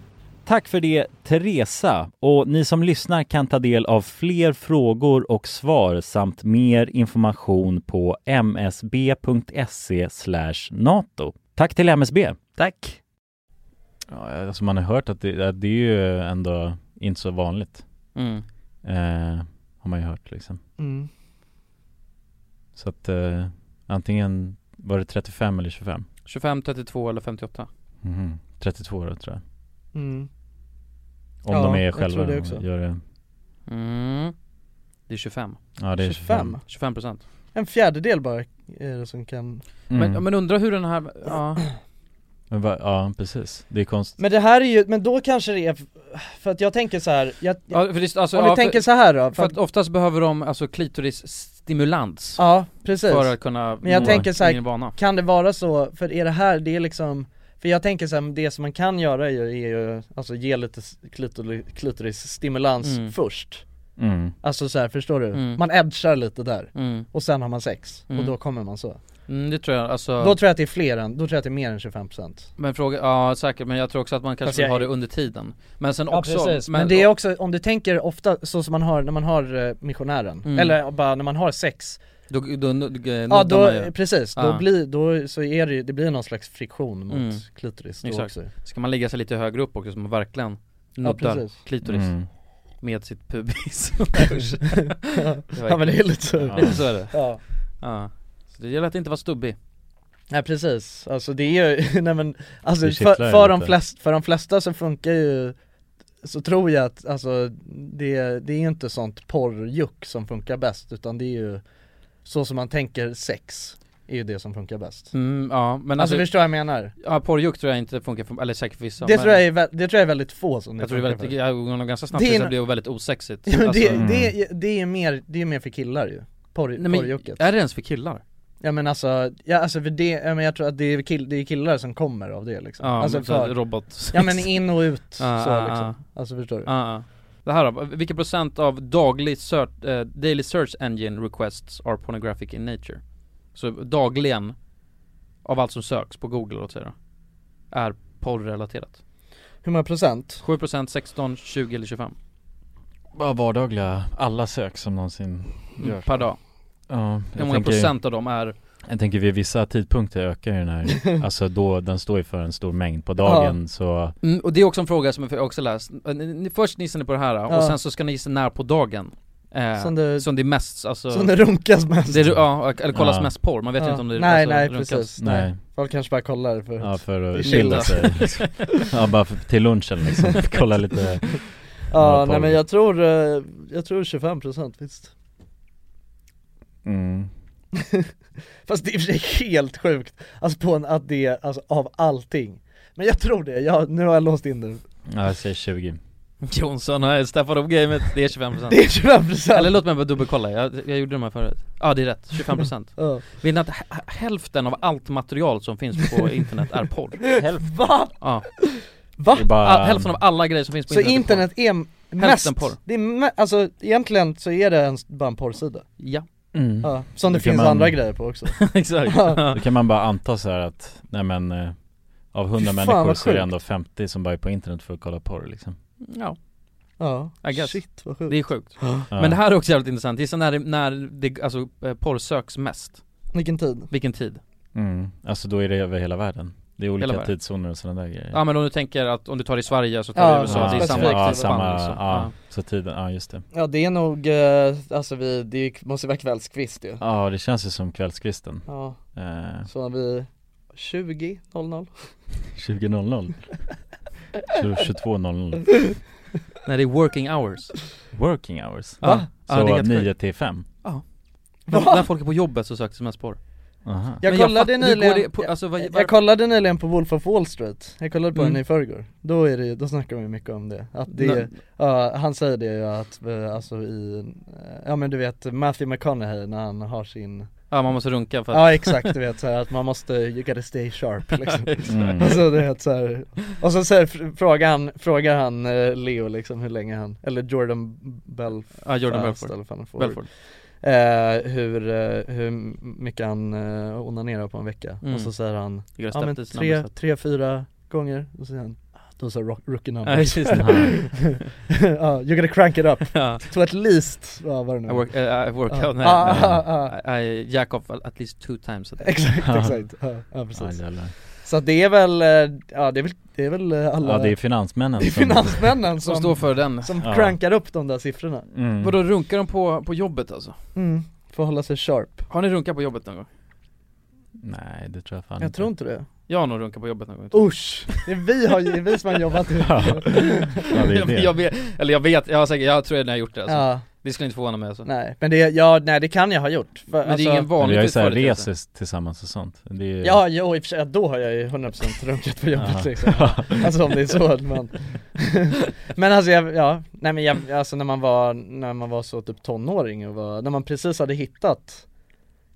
Tack för det Teresa och ni som lyssnar kan ta del av fler frågor och svar samt mer information på msb.se nato. Tack till MSB! Tack! Ja, alltså man har hört att det, att det är ju ändå inte så vanligt. Mm. Eh, har man ju hört liksom. Mm. Så att eh, antingen var det 35 eller 25? 25, 32 eller 58? Mhm. 32 då tror jag. Mm. Om Ja, de är jag själva tror det också. gör det. Mm. Det är 25 Ja det är 25. 25 procent En fjärdedel bara är det som kan Mm. men, men undrar hur den här, ja Men va, ja precis, det är konstigt. Men det här är ju, men då kanske det är, för att jag tänker så här, jag, Ja, för det, alltså, om ja, vi tänker för, så här då, för att oftast behöver de alltså klitorisstimulans Ja, precis. För att kunna Men jag nå tänker så här, kan det vara så, för är det här, det är liksom för jag tänker så här, det som man kan göra är ju, är ju alltså ge lite klitori- klitorisstimulans Mm. först Mm. Alltså så här, förstår du? Mm. Man edgar lite där, Mm. och sen har man sex, och Mm. då kommer man så Mm, det tror jag, alltså Då tror jag att det är fler än, då tror jag att det är mer än 25% Men fråga, ja säkert, men jag tror också att man kanske jag- ha det under tiden Men sen Ja också, precis, men, det är också, om du tänker ofta så som man har när man har eh, missionären, Mm. eller bara när man har sex Då, då, då, då Ja då, precis, då Ja. blir, då så är det det blir någon slags friktion mot Mm. klitoris då Exakt. också. Ska man lägga sig lite högre upp också så man verkligen nuddar precis. klitoris Mm. med sitt pubis. Var Ja men det är lite så. Ja, lite så är det. Ja. Ja, så det gäller att inte vara stubbig. Nej precis, alltså det är ju, nej men alltså för, för, de flest, för de flesta så funkar ju Så tror jag att, alltså det, det är inte sånt porrjuck som funkar bäst utan det är ju Så som man tänker sex är ju det som funkar bäst mm, Ja, men Alltså, alltså, förstår vad jag menar? Ja, porrjuck tror jag inte funkar för, eller säkert för vissa det, men tror jag är, vä- det tror jag är väldigt få som det Jag tror det är funkar väldigt, för. jag går nog ganska snabbt Det är tills det en- blir väldigt osexigt Ja, men det, alltså, det, är- det är mer, det är mer för killar ju, Porr, Nej, men porrjucket är det ens för killar? Ja men alltså, ja alltså för det, ja, men jag tror att det är, kill, det är killar som kommer av det liksom Ja, Alltså men så här för, robot ja men in och ut så liksom, alltså förstår du? Ja, ja. Det här då, vilken procent av daglig search, eh, daily search engine requests are pornographic in nature? Så dagligen, av allt som söks på google låt säga då, är porrrelaterat Hur många procent? 7%, 16, 20 eller 25 Bara vardagliga, alla sök som någonsin görs Mm, per dag Ja, Hur många tänker, procent av dem är jag tänker vid vissa tidpunkter ökar ju den här Alltså då, den står ju för en stor mängd på dagen så Mm, och det är också en fråga som jag också läst. Först gissar ni på det här och Ja. sen så ska ni gissa när på dagen eh, Som det- som det är mest, alltså Som det runkas mest det, Ja, eller kollas Ja. mest porr, man vet ju Ja. inte om det Nej alltså, nej runkas. precis, Nej. nej. Folk kanske bara kollar för Ja för att chill. bilda sig liksom. Ja bara för, till lunchen liksom, kolla lite Ja Ja, nej men jag tror, eh, jag tror 25% visst mm. Fast det är i och för sig helt sjukt, alltså på en, att det, alltså av allting. Men jag tror det, jag, nu har jag låst in det Ja jag säger 20 Jonsson har steppat upp gamet, det är 25% Det är 25% Eller låt mig bara dubbelkolla, jag, jag gjorde de här förut. Ja det är rätt, 25% Ja. Vet ni att hälften av allt material som finns på internet är porr? Va? Ja, Va? Är bara, All, hälften av alla grejer som finns på Så internet, internet är mest, porr. det är me- alltså egentligen så är det en, bara en porrsida? Är porr Ja, mm. Ja, som det finns man- andra grejer på också exakt Ja. Då kan man bara anta så här att, nej men eh, Av 100 Fy fan, människor så är det ändå 50 som bara är på internet för att kolla porr liksom Ja, Ja, I guess. shit vad sjukt det är sjukt ja. Men det här är också jävligt intressant, gissa när det, när det alltså, eh, porr söks mest? Vilken tid? Vilken tid? mm. Alltså då är det över hela världen Det är olika tidszoner och sådana där grejer. Ja men om du tänker att om du tar i Sverige så tar Ja, du USA, det är samma ja, samma, liksom. ja, så tiden, ja just det. Ja det är nog, eh, alltså vi, det måste vara kvällskvist ju. Ja det känns ju som kvällskvisten. Ja, eh, så vi 20.00 20.00 22.00 Nej det är working hours. Working hours? Ja, ja det är Så helt 9 sjukt. till 5? När, Va? när folk är på jobbet så söker mest porr Aha. Jag Men kollade går nyligen, det på, alltså, vad, jag, jag kollade nyligen på Wolf of Wall Street, jag kollade på Mm. den i förrgår Då är det, då snackar de ju mycket om det, att det, Nej. ja han säger det ju att, eh, alltså i, eh, ja men du vet Matthew McConaughey när han har sin Ja man måste runka för att Ja exakt, du vet så här, att man måste, you gotta stay sharp liksom Mm. Och så du vet så här, och så, så här, fr- frågar han, frågar han eh, Leo liksom hur länge han, eller Jordan Belfast Ja, Jordan Belfort. eller fan. Belfort Eh, hur, eh, hur mycket han eh, onanerar på en vecka. Mm. och så säger han Ja men tre, tre, fyra gånger. Och så säger han "Ah, Those are rookie numbers Ja, you gotta crank it up. To at least, ja vad det nu I work, uh, I work Ja. out, ah, ah. I, I jack off at least two times a day. Exakt, exakt, ja, precis. Så det är väl, eh, ja det är väl, det är väl eh, alla ja det är finansmännen det är som- finansmännen Som som, står för den som Ja. crankar upp de där siffrorna mm. Vadå runkar de på, på jobbet alltså? mm, För att hålla sig sharp Har ni runkat på jobbet någon gång? Nej det tror jag fan Jag inte tror inte det Jag har nog runkat på jobbet någon gång Usch! Det är vi, har, det är vi som har jobbat Ja. Ja det är jag, det jag vet, eller jag vet, jag har säkert, jag tror jag har gjort det alltså. Ja, Det skulle inte förvåna mig alltså nej, men det, ja, nej det kan jag ha gjort för, Men det är alltså, ingen Men vi har ju vanlig såhär företeelse. resor tillsammans och sånt det är. Ja, jo i och för sig, då har jag ju 100% runkat på jobbet Ja. liksom Alltså om det är så men Men alltså jag, ja, nej men jag, alltså när man var, när man var så typ tonåring och var, när man precis hade hittat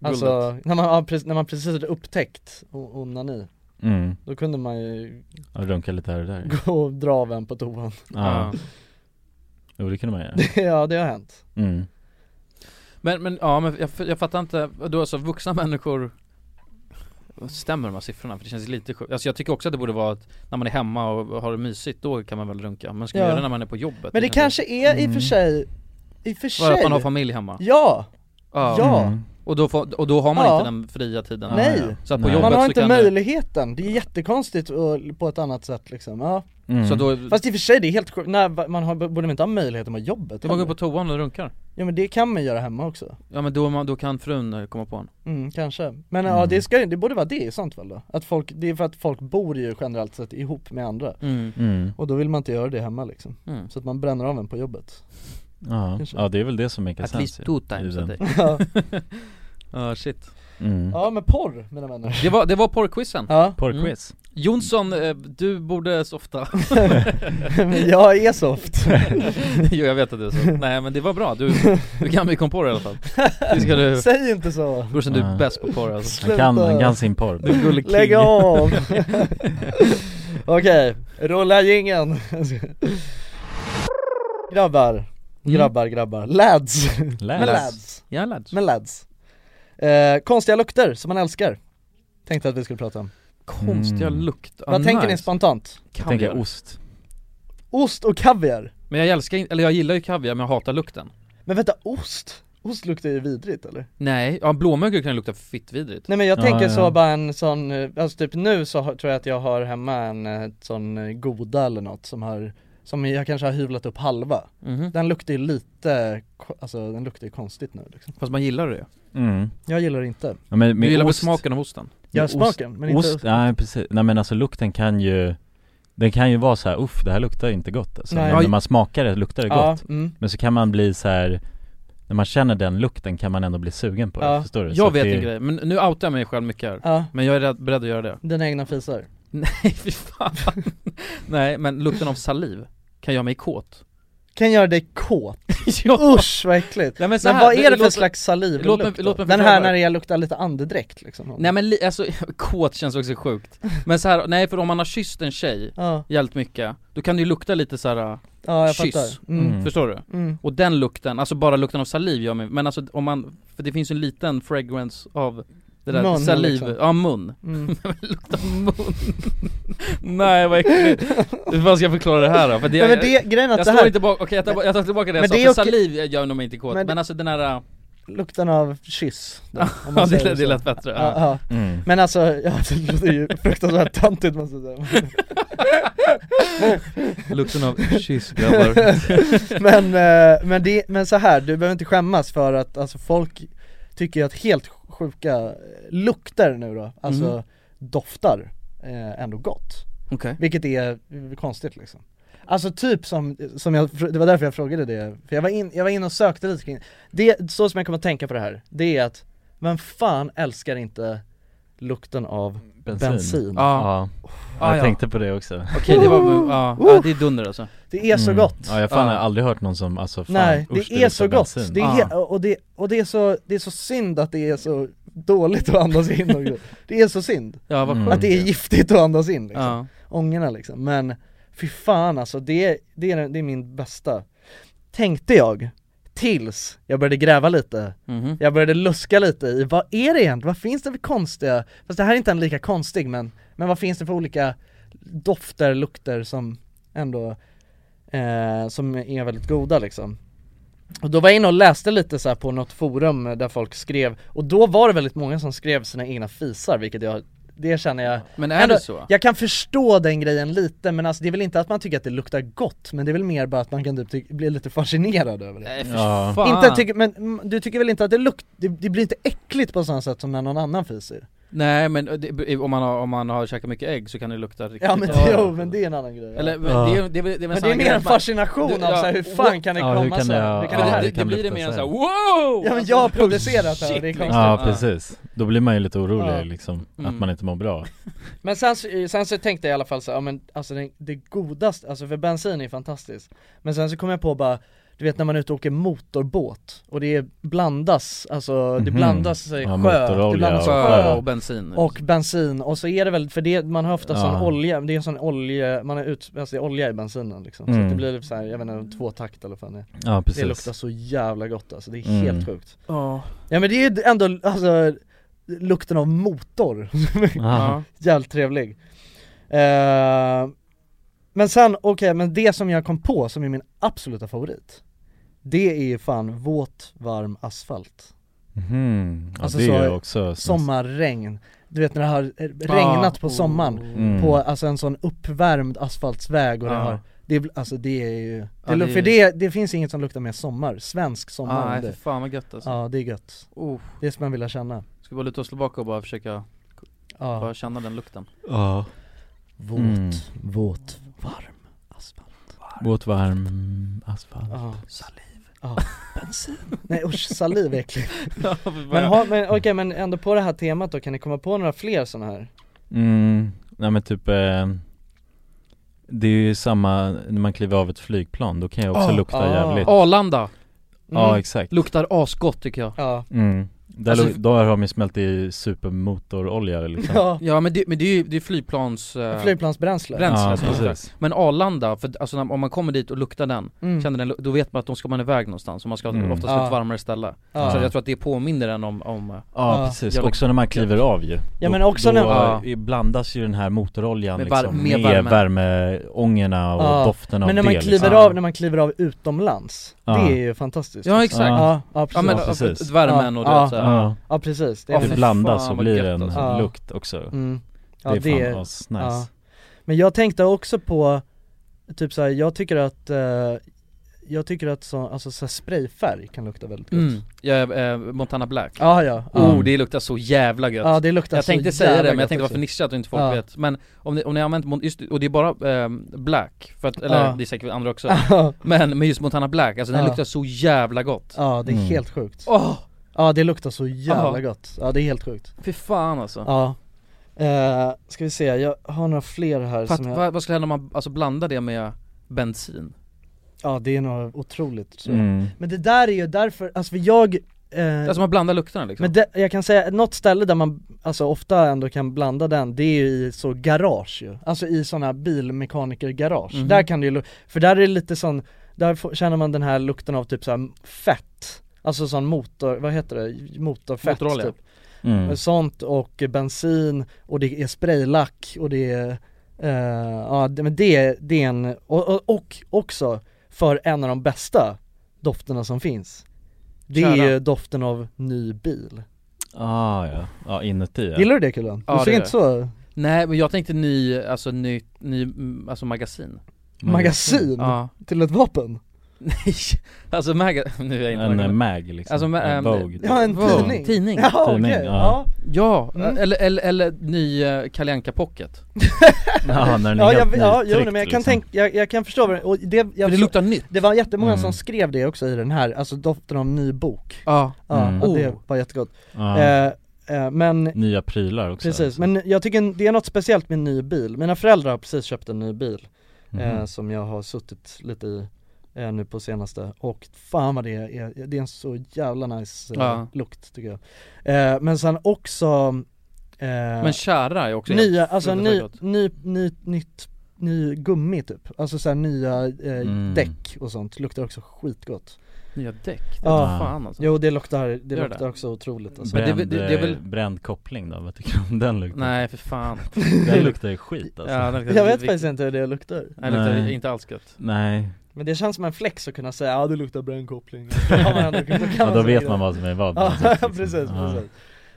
Alltså, när man, ja, precis, när man precis hade upptäckt onani mm. Då kunde man ju Ja, runka lite här och där gå och dra av en på toan Ja. Jo det kunde man göra Ja det har hänt mm. Men, men ja, men jag, jag fattar inte, då alltså vuxna människor Stämmer de här siffrorna? För det känns lite sjukt, alltså jag tycker också att det borde vara att när man är hemma och har det mysigt, då kan man väl runka Men ska man Ja. göra det när man är på jobbet? Men det kanske är i och Mm. för sig, i och för Bara att sig man har familj hemma? Ja! Ja, Ja. Mm. Och, då får, och då har man Ja. inte den fria tiden? Nej. Så att på Nej. jobbet Man har så inte kan möjligheten, det är jättekonstigt på ett annat sätt liksom, ja Mm. Så då, Fast i och för sig det är helt sjukt, när man har, borde man inte ha möjlighet med jobbet det var gå heller? på toan och runkar Ja men det kan man göra hemma också Ja men då, man- då kan frun komma på en Mm, kanske. Men ja, Mm. det, ska, det borde vara det i sånt fall då? Att folk, det är för att folk bor ju generellt sett ihop med andra mm. Mm. Och då vill man inte göra det hemma liksom Mm. Så att man bränner av en på jobbet Ja. Kanske. ja, det är väl det som make At sense least two times a day Ja, Ja shit Mm. ja men porr mina vänner Det var, det var porrquizen Ja, Porrquiz. Jonsson, eh, du borde softa. Men jag är soft. Jo jag vet att du är så, nej men det var bra, du, du kan mycket om porr i alla fall. Det ska du, Säg inte så! brorsan du är bäst på porr alltså. Han kan, han Sluta. kan sin porr. Du Lägg av! Okej, rulla jingeln Grabbar, grabbar, grabbar, lads! Lads. Men lads, Ja lads. Men lads. Eh, Konstiga lukter som man älskar Tänkte att vi skulle prata om Konstiga Mm. lukt, ah, Vad tänker ni nice. spontant? Jag tänker Kaviar. ost. Ost och kaviar? Men jag älskar inte, eller jag gillar ju kaviar men jag hatar lukten Men vänta, ost? Ost luktar ju vidrigt eller? Nej, ja blåmögel kan ju lukta fittvidrigt Nej men jag Ja, tänker ja. så bara en sån, eh, alltså typ nu så har, tror jag att jag har hemma en eh, sån eh, goda eller något som har Som jag kanske har hyvlat upp halva Mhm. Den luktar ju lite, alltså den luktar ju konstigt nu liksom Fast man gillar det Mm. Jag gillar det inte Ja, men Du gillar ost, smaken av osten? Med smaken, men inte ost, nej precis, nej men alltså lukten kan ju Den kan ju vara så här, uff det här luktar inte gott alltså. Nej. Men när man smakar det luktar det Ja, gott mm. Men så kan man bli så här När man känner den lukten kan man ändå bli sugen på det, Ja. förstår du? Så Jag att vet det, en grej, men nu outar jag mig själv mycket här Ja, Men jag är rädd, beredd att göra det dina egna fisar Nej fy fan. Nej men lukten av saliv kan göra mig kåt. Kan göra dig kåt, ja. usch vad äckligt. Nej, men Men, så här, vad är det för låt- slags saliv låt mig- låt mig Den här när det luktar lite andedräkt liksom. Nej men li- alltså, kåt känns också sjukt. Men så här, nej för om man har kysst en tjej Ja, jävligt mycket Då kan det ju lukta lite så här ja jag kyss. fattar. Mm. Mm. Förstår du? Mm. Och den lukten, alltså bara lukten av saliv gör mig, men alltså om man, för det finns ju en liten fragrance av det där Mun, saliv, liksom. ja mun Mm. Luktar mun Nej vad äckligt Hur fan ska jag förklara det här då? För det, Nej, men det, grejen är att jag det här, inte bak, okej jag, tar, jag tar tillbaka det jag Men sa, det för saliv gör nog inte kåt, Men men, det- alltså den här, lukten av kyss då, om man ja det, säger det så. lät bättre Ja, ja. ja. mm. Men alltså, ja det låter ju fruktansvärt töntigt måste jag säga Lukten av kyss grabbar Men, eh, men, det, men så här, du behöver inte skämmas för att alltså folk tycker att helt sjuka lukter nu då, alltså Mhm. doftar eh, ändå gott. Okej. Vilket är eh, konstigt liksom. Alltså typ som, som jag, det var därför jag frågade det, för jag var in, jag var inne och sökte lite kring det, så som jag kommer att tänka på det här, det är att, vem fan älskar inte lukten av Bensin, bensin? Ja, Ja, Ah, jag ja. tänkte på det också okej det var, ja, ja det är dunder alltså Det är så Mm. gott! Ja jag fan Ja. har aldrig hört någon som, alltså fan, Nej, usch, det är så gott! Det är, och, det, och det är så, det är så synd att det är så dåligt att andas in och grejer. Det är så synd, Ja vad Mm. att det är giftigt att andas in liksom, Ja, ångorna liksom Men fy fan alltså, det, är- det, är, det är min bästa Tänkte jag, tills jag började gräva lite mhm Jag började luska lite i, vad är det egentligen? Vad finns det för konstiga, fast det här är inte en lika konstig men, men vad finns det för olika dofter, lukter som ändå, eh, som är väldigt goda liksom Och då var jag inne och läste lite så här på något forum där folk skrev, och då var det väldigt många som skrev sina egna fisar vilket jag, det känner jag Men är Ändå- det så? jag kan förstå den grejen lite men alltså det är väl inte att man tycker att det luktar gott men det är väl mer bara att man kan typ ty- bli lite fascinerad över det Nej för Ja. fan inte tycker, men du tycker väl inte att det luktar, det, det blir inte äckligt på samma sätt som när någon annan fiser? Nej men det, om, man har, om man har käkat mycket ägg så kan det lukta riktigt Ja men, bra. jo, men det är en annan grej ja. Eller men Ja. det, är, det, är, det är Men det är mer en fascination Du- av ja, så här, hur fan kan det Ja, hur komma kan så det- kan det det, här? det, det blir det mer en så såhär här. wow! Ja men jag har producerat det här, det är konstigt Ja Ja. precis, då blir man ju lite orolig Ja. liksom, Mm. att man inte mår bra Men sen, så- sen så tänkte jag i alla fall så, ja men alltså det, det godaste, alltså för bensin är fantastiskt Men sen så kom jag på bara, du vet när man är ute och åker motorbåt och det är blandas, alltså det Mhm. blandas Ja, sjö, motorolja det blandas sjö. och bensin och bensin och så är det väl, för det, man har ofta Ja. sån olja, det är en sån olja, man har ut, alltså det är olja i bensinen liksom. Så Mm. att det blir så här, jag vet inte, två takt eller vad det Ja precis. Det luktar så jävla gott alltså, det är Mm. helt sjukt. Ja, Ja men det är ju ändå, alltså lukten av motor. Ja. Jävligt trevlig. Eh, Men sen, okej, men det som jag kom på som är min absoluta favorit Det är ju fan våt, varm asfalt. Mhm. Ja, Alltså det så- är ju också Sommarregn. Du vet när det har regnat på sommaren. Mm. På alltså en sån uppvärmd asfaltsväg och det Ja. har det, är- alltså det är ju, det, Ja, lu- det är- för det, det finns inget som luktar mer sommar, svensk sommar. Ah, nej, det för fan vad gött alltså. Ja det är gött, Oh. det skulle man vilja känna. Ska vi bara luta oss tillbaka och bara försöka Ja, bara känna den lukten? Ja. Våt, Mm. våt, varm asfalt. Våt varm asfalt. Ja, ja, bensin? Nej usch, saliv är äckligt. Men, Men ha, men okej men ändå på det här temat då, kan ni komma på några fler sådana här? Mm, nej men typ eh, Det är ju samma när man kliver av ett flygplan, då kan jag också Ah, lukta ah. jävligt. Arlanda. Ja exakt. Luktar asgott tycker jag. Ja, mm. Där, Alltså- då har de ju smält i supermotorolja liksom ja, Ja men det, men det är ju det är flygplans... eh, flygplansbränsle bränsle Ja, precis. Men Arlanda, för alltså när, om man kommer dit och luktar den, mm. känner den, då vet man att då ska man iväg någonstans och man ska Mm. oftast Ja. till ett varmare ställe Ja. Så jag tror att det påminner en om, om eh, Ja Ja. precis, också när man kliver av ju Ja, Då- men också då när- Ja. eh, blandas ju den här motoroljan Med var- liksom med med, värme. värmeångorna och Ja. doften av Men när det man kliver liksom. av, när man kliver av utomlands, Ja. det är ju fantastiskt Ja exakt Ja, ja precis Ja men precis. värmen och det. Så här. Ja, Ja precis, det är det. blandas vad blir gött en alltså. Lukt också. Mm. Det Ja är det, fan asnice ja. Men jag tänkte också på, typ såhär, jag tycker att, eh, jag tycker att så, alltså så sprayfärg kan lukta väldigt gott. Mm, ja, eh, Montana Black. Ja ja, ja. Oh det luktar så jävla gött. Ja det luktar Jag så tänkte säga jävla det men jag tänkte också. varför nischat och inte folk Ja. vet Men om ni, om ni har använt, just, och det är bara eh, Black, för att, eller det är säkert andra också. Men med just Montana Black, alltså den luktar så jävla gott. Ja det är Mm. helt sjukt. Åh, Ja det luktar så jävla Ja. gott, ja det är helt sjukt fy fan alltså Ja eh, Ska vi se, jag har några fler här Fast som jag, vad, vad skulle hända om man alltså blandar det med bensin? Ja det är nog otroligt tror jag. mm. Men det där är ju därför, alltså för jag eh, Alltså man blandar lukterna liksom Men det, jag kan säga, något ställe där man alltså ofta ändå kan blanda den, det är ju i så garage ju Alltså i sådana bilmekanikergarage, Mhm. där kan det ju, för där är det lite sån, där får, känner man den här lukten av typ såhär fett Alltså sån motor, vad heter det? Motorfett Motorolja. typ Mm. Sånt och bensin och det är spraylack och det är, eh, ja men det, det är en, och, och, och också för en av de bästa dofterna som finns Det är Kära. ju doften av ny bil Ah ja, ja inuti ja. Gillar du det Kulan? Ja, du det ser inte så, Nej men jag tänkte ny, alltså ny, ny, alltså magasin magasin Ja, till ett vapen? Nej, alltså maga, nu är jag inte En eh, magasin. mag liksom, Alltså, men, en Vogue Ja en Wow. tidning Tidning. Ja Tidning, ja. ja. Ja, Mm. eller, eller, eller ny uh, Kalle pocket Ja, när den är Ja, helt jag, ja, jo, men jag kan liksom. tänka, jag, jag kan förstå vad det, och det, jag, För det luktar nytt det var jättemånga Mm. som skrev det också i den här, alltså doften av ny bok Ja, Ja, Mm. det Oh. var jättegott Ja. eh, eh, Men Nya prylar också Precis, alltså. men jag tycker det är något speciellt med en ny bil. Mina föräldrar har precis köpt en ny bil Mhm. eh, som jag har suttit lite i eh, nu på senaste och fan vad det är, det är en så jävla nice eh, Ja. lukt tycker jag. Eh, men sen också eh, men kära är också nya, alltså ny, ny, ny, nytt, ny gummi typ, alltså såhär nya eh, Mm. däck och sånt, luktar också skitgott. Nya däck, det Ja. fan alltså Jo det luktar, det Gör det? luktar också otroligt alltså. Men det Bränd, väl- det- det är väl- bränd koppling då, vad tycker du om den lukten? Nej för fan Den luktar ju skit alltså Ja, luktar Jag vet faktiskt inte hur det luktar. Nej, det luktar Nej. inte alls gött Nej, Men det känns som en flex att kunna säga ja det luktar brännkoppling. Då ja, då vet man vad som är vad. Ja liksom. precis, precis.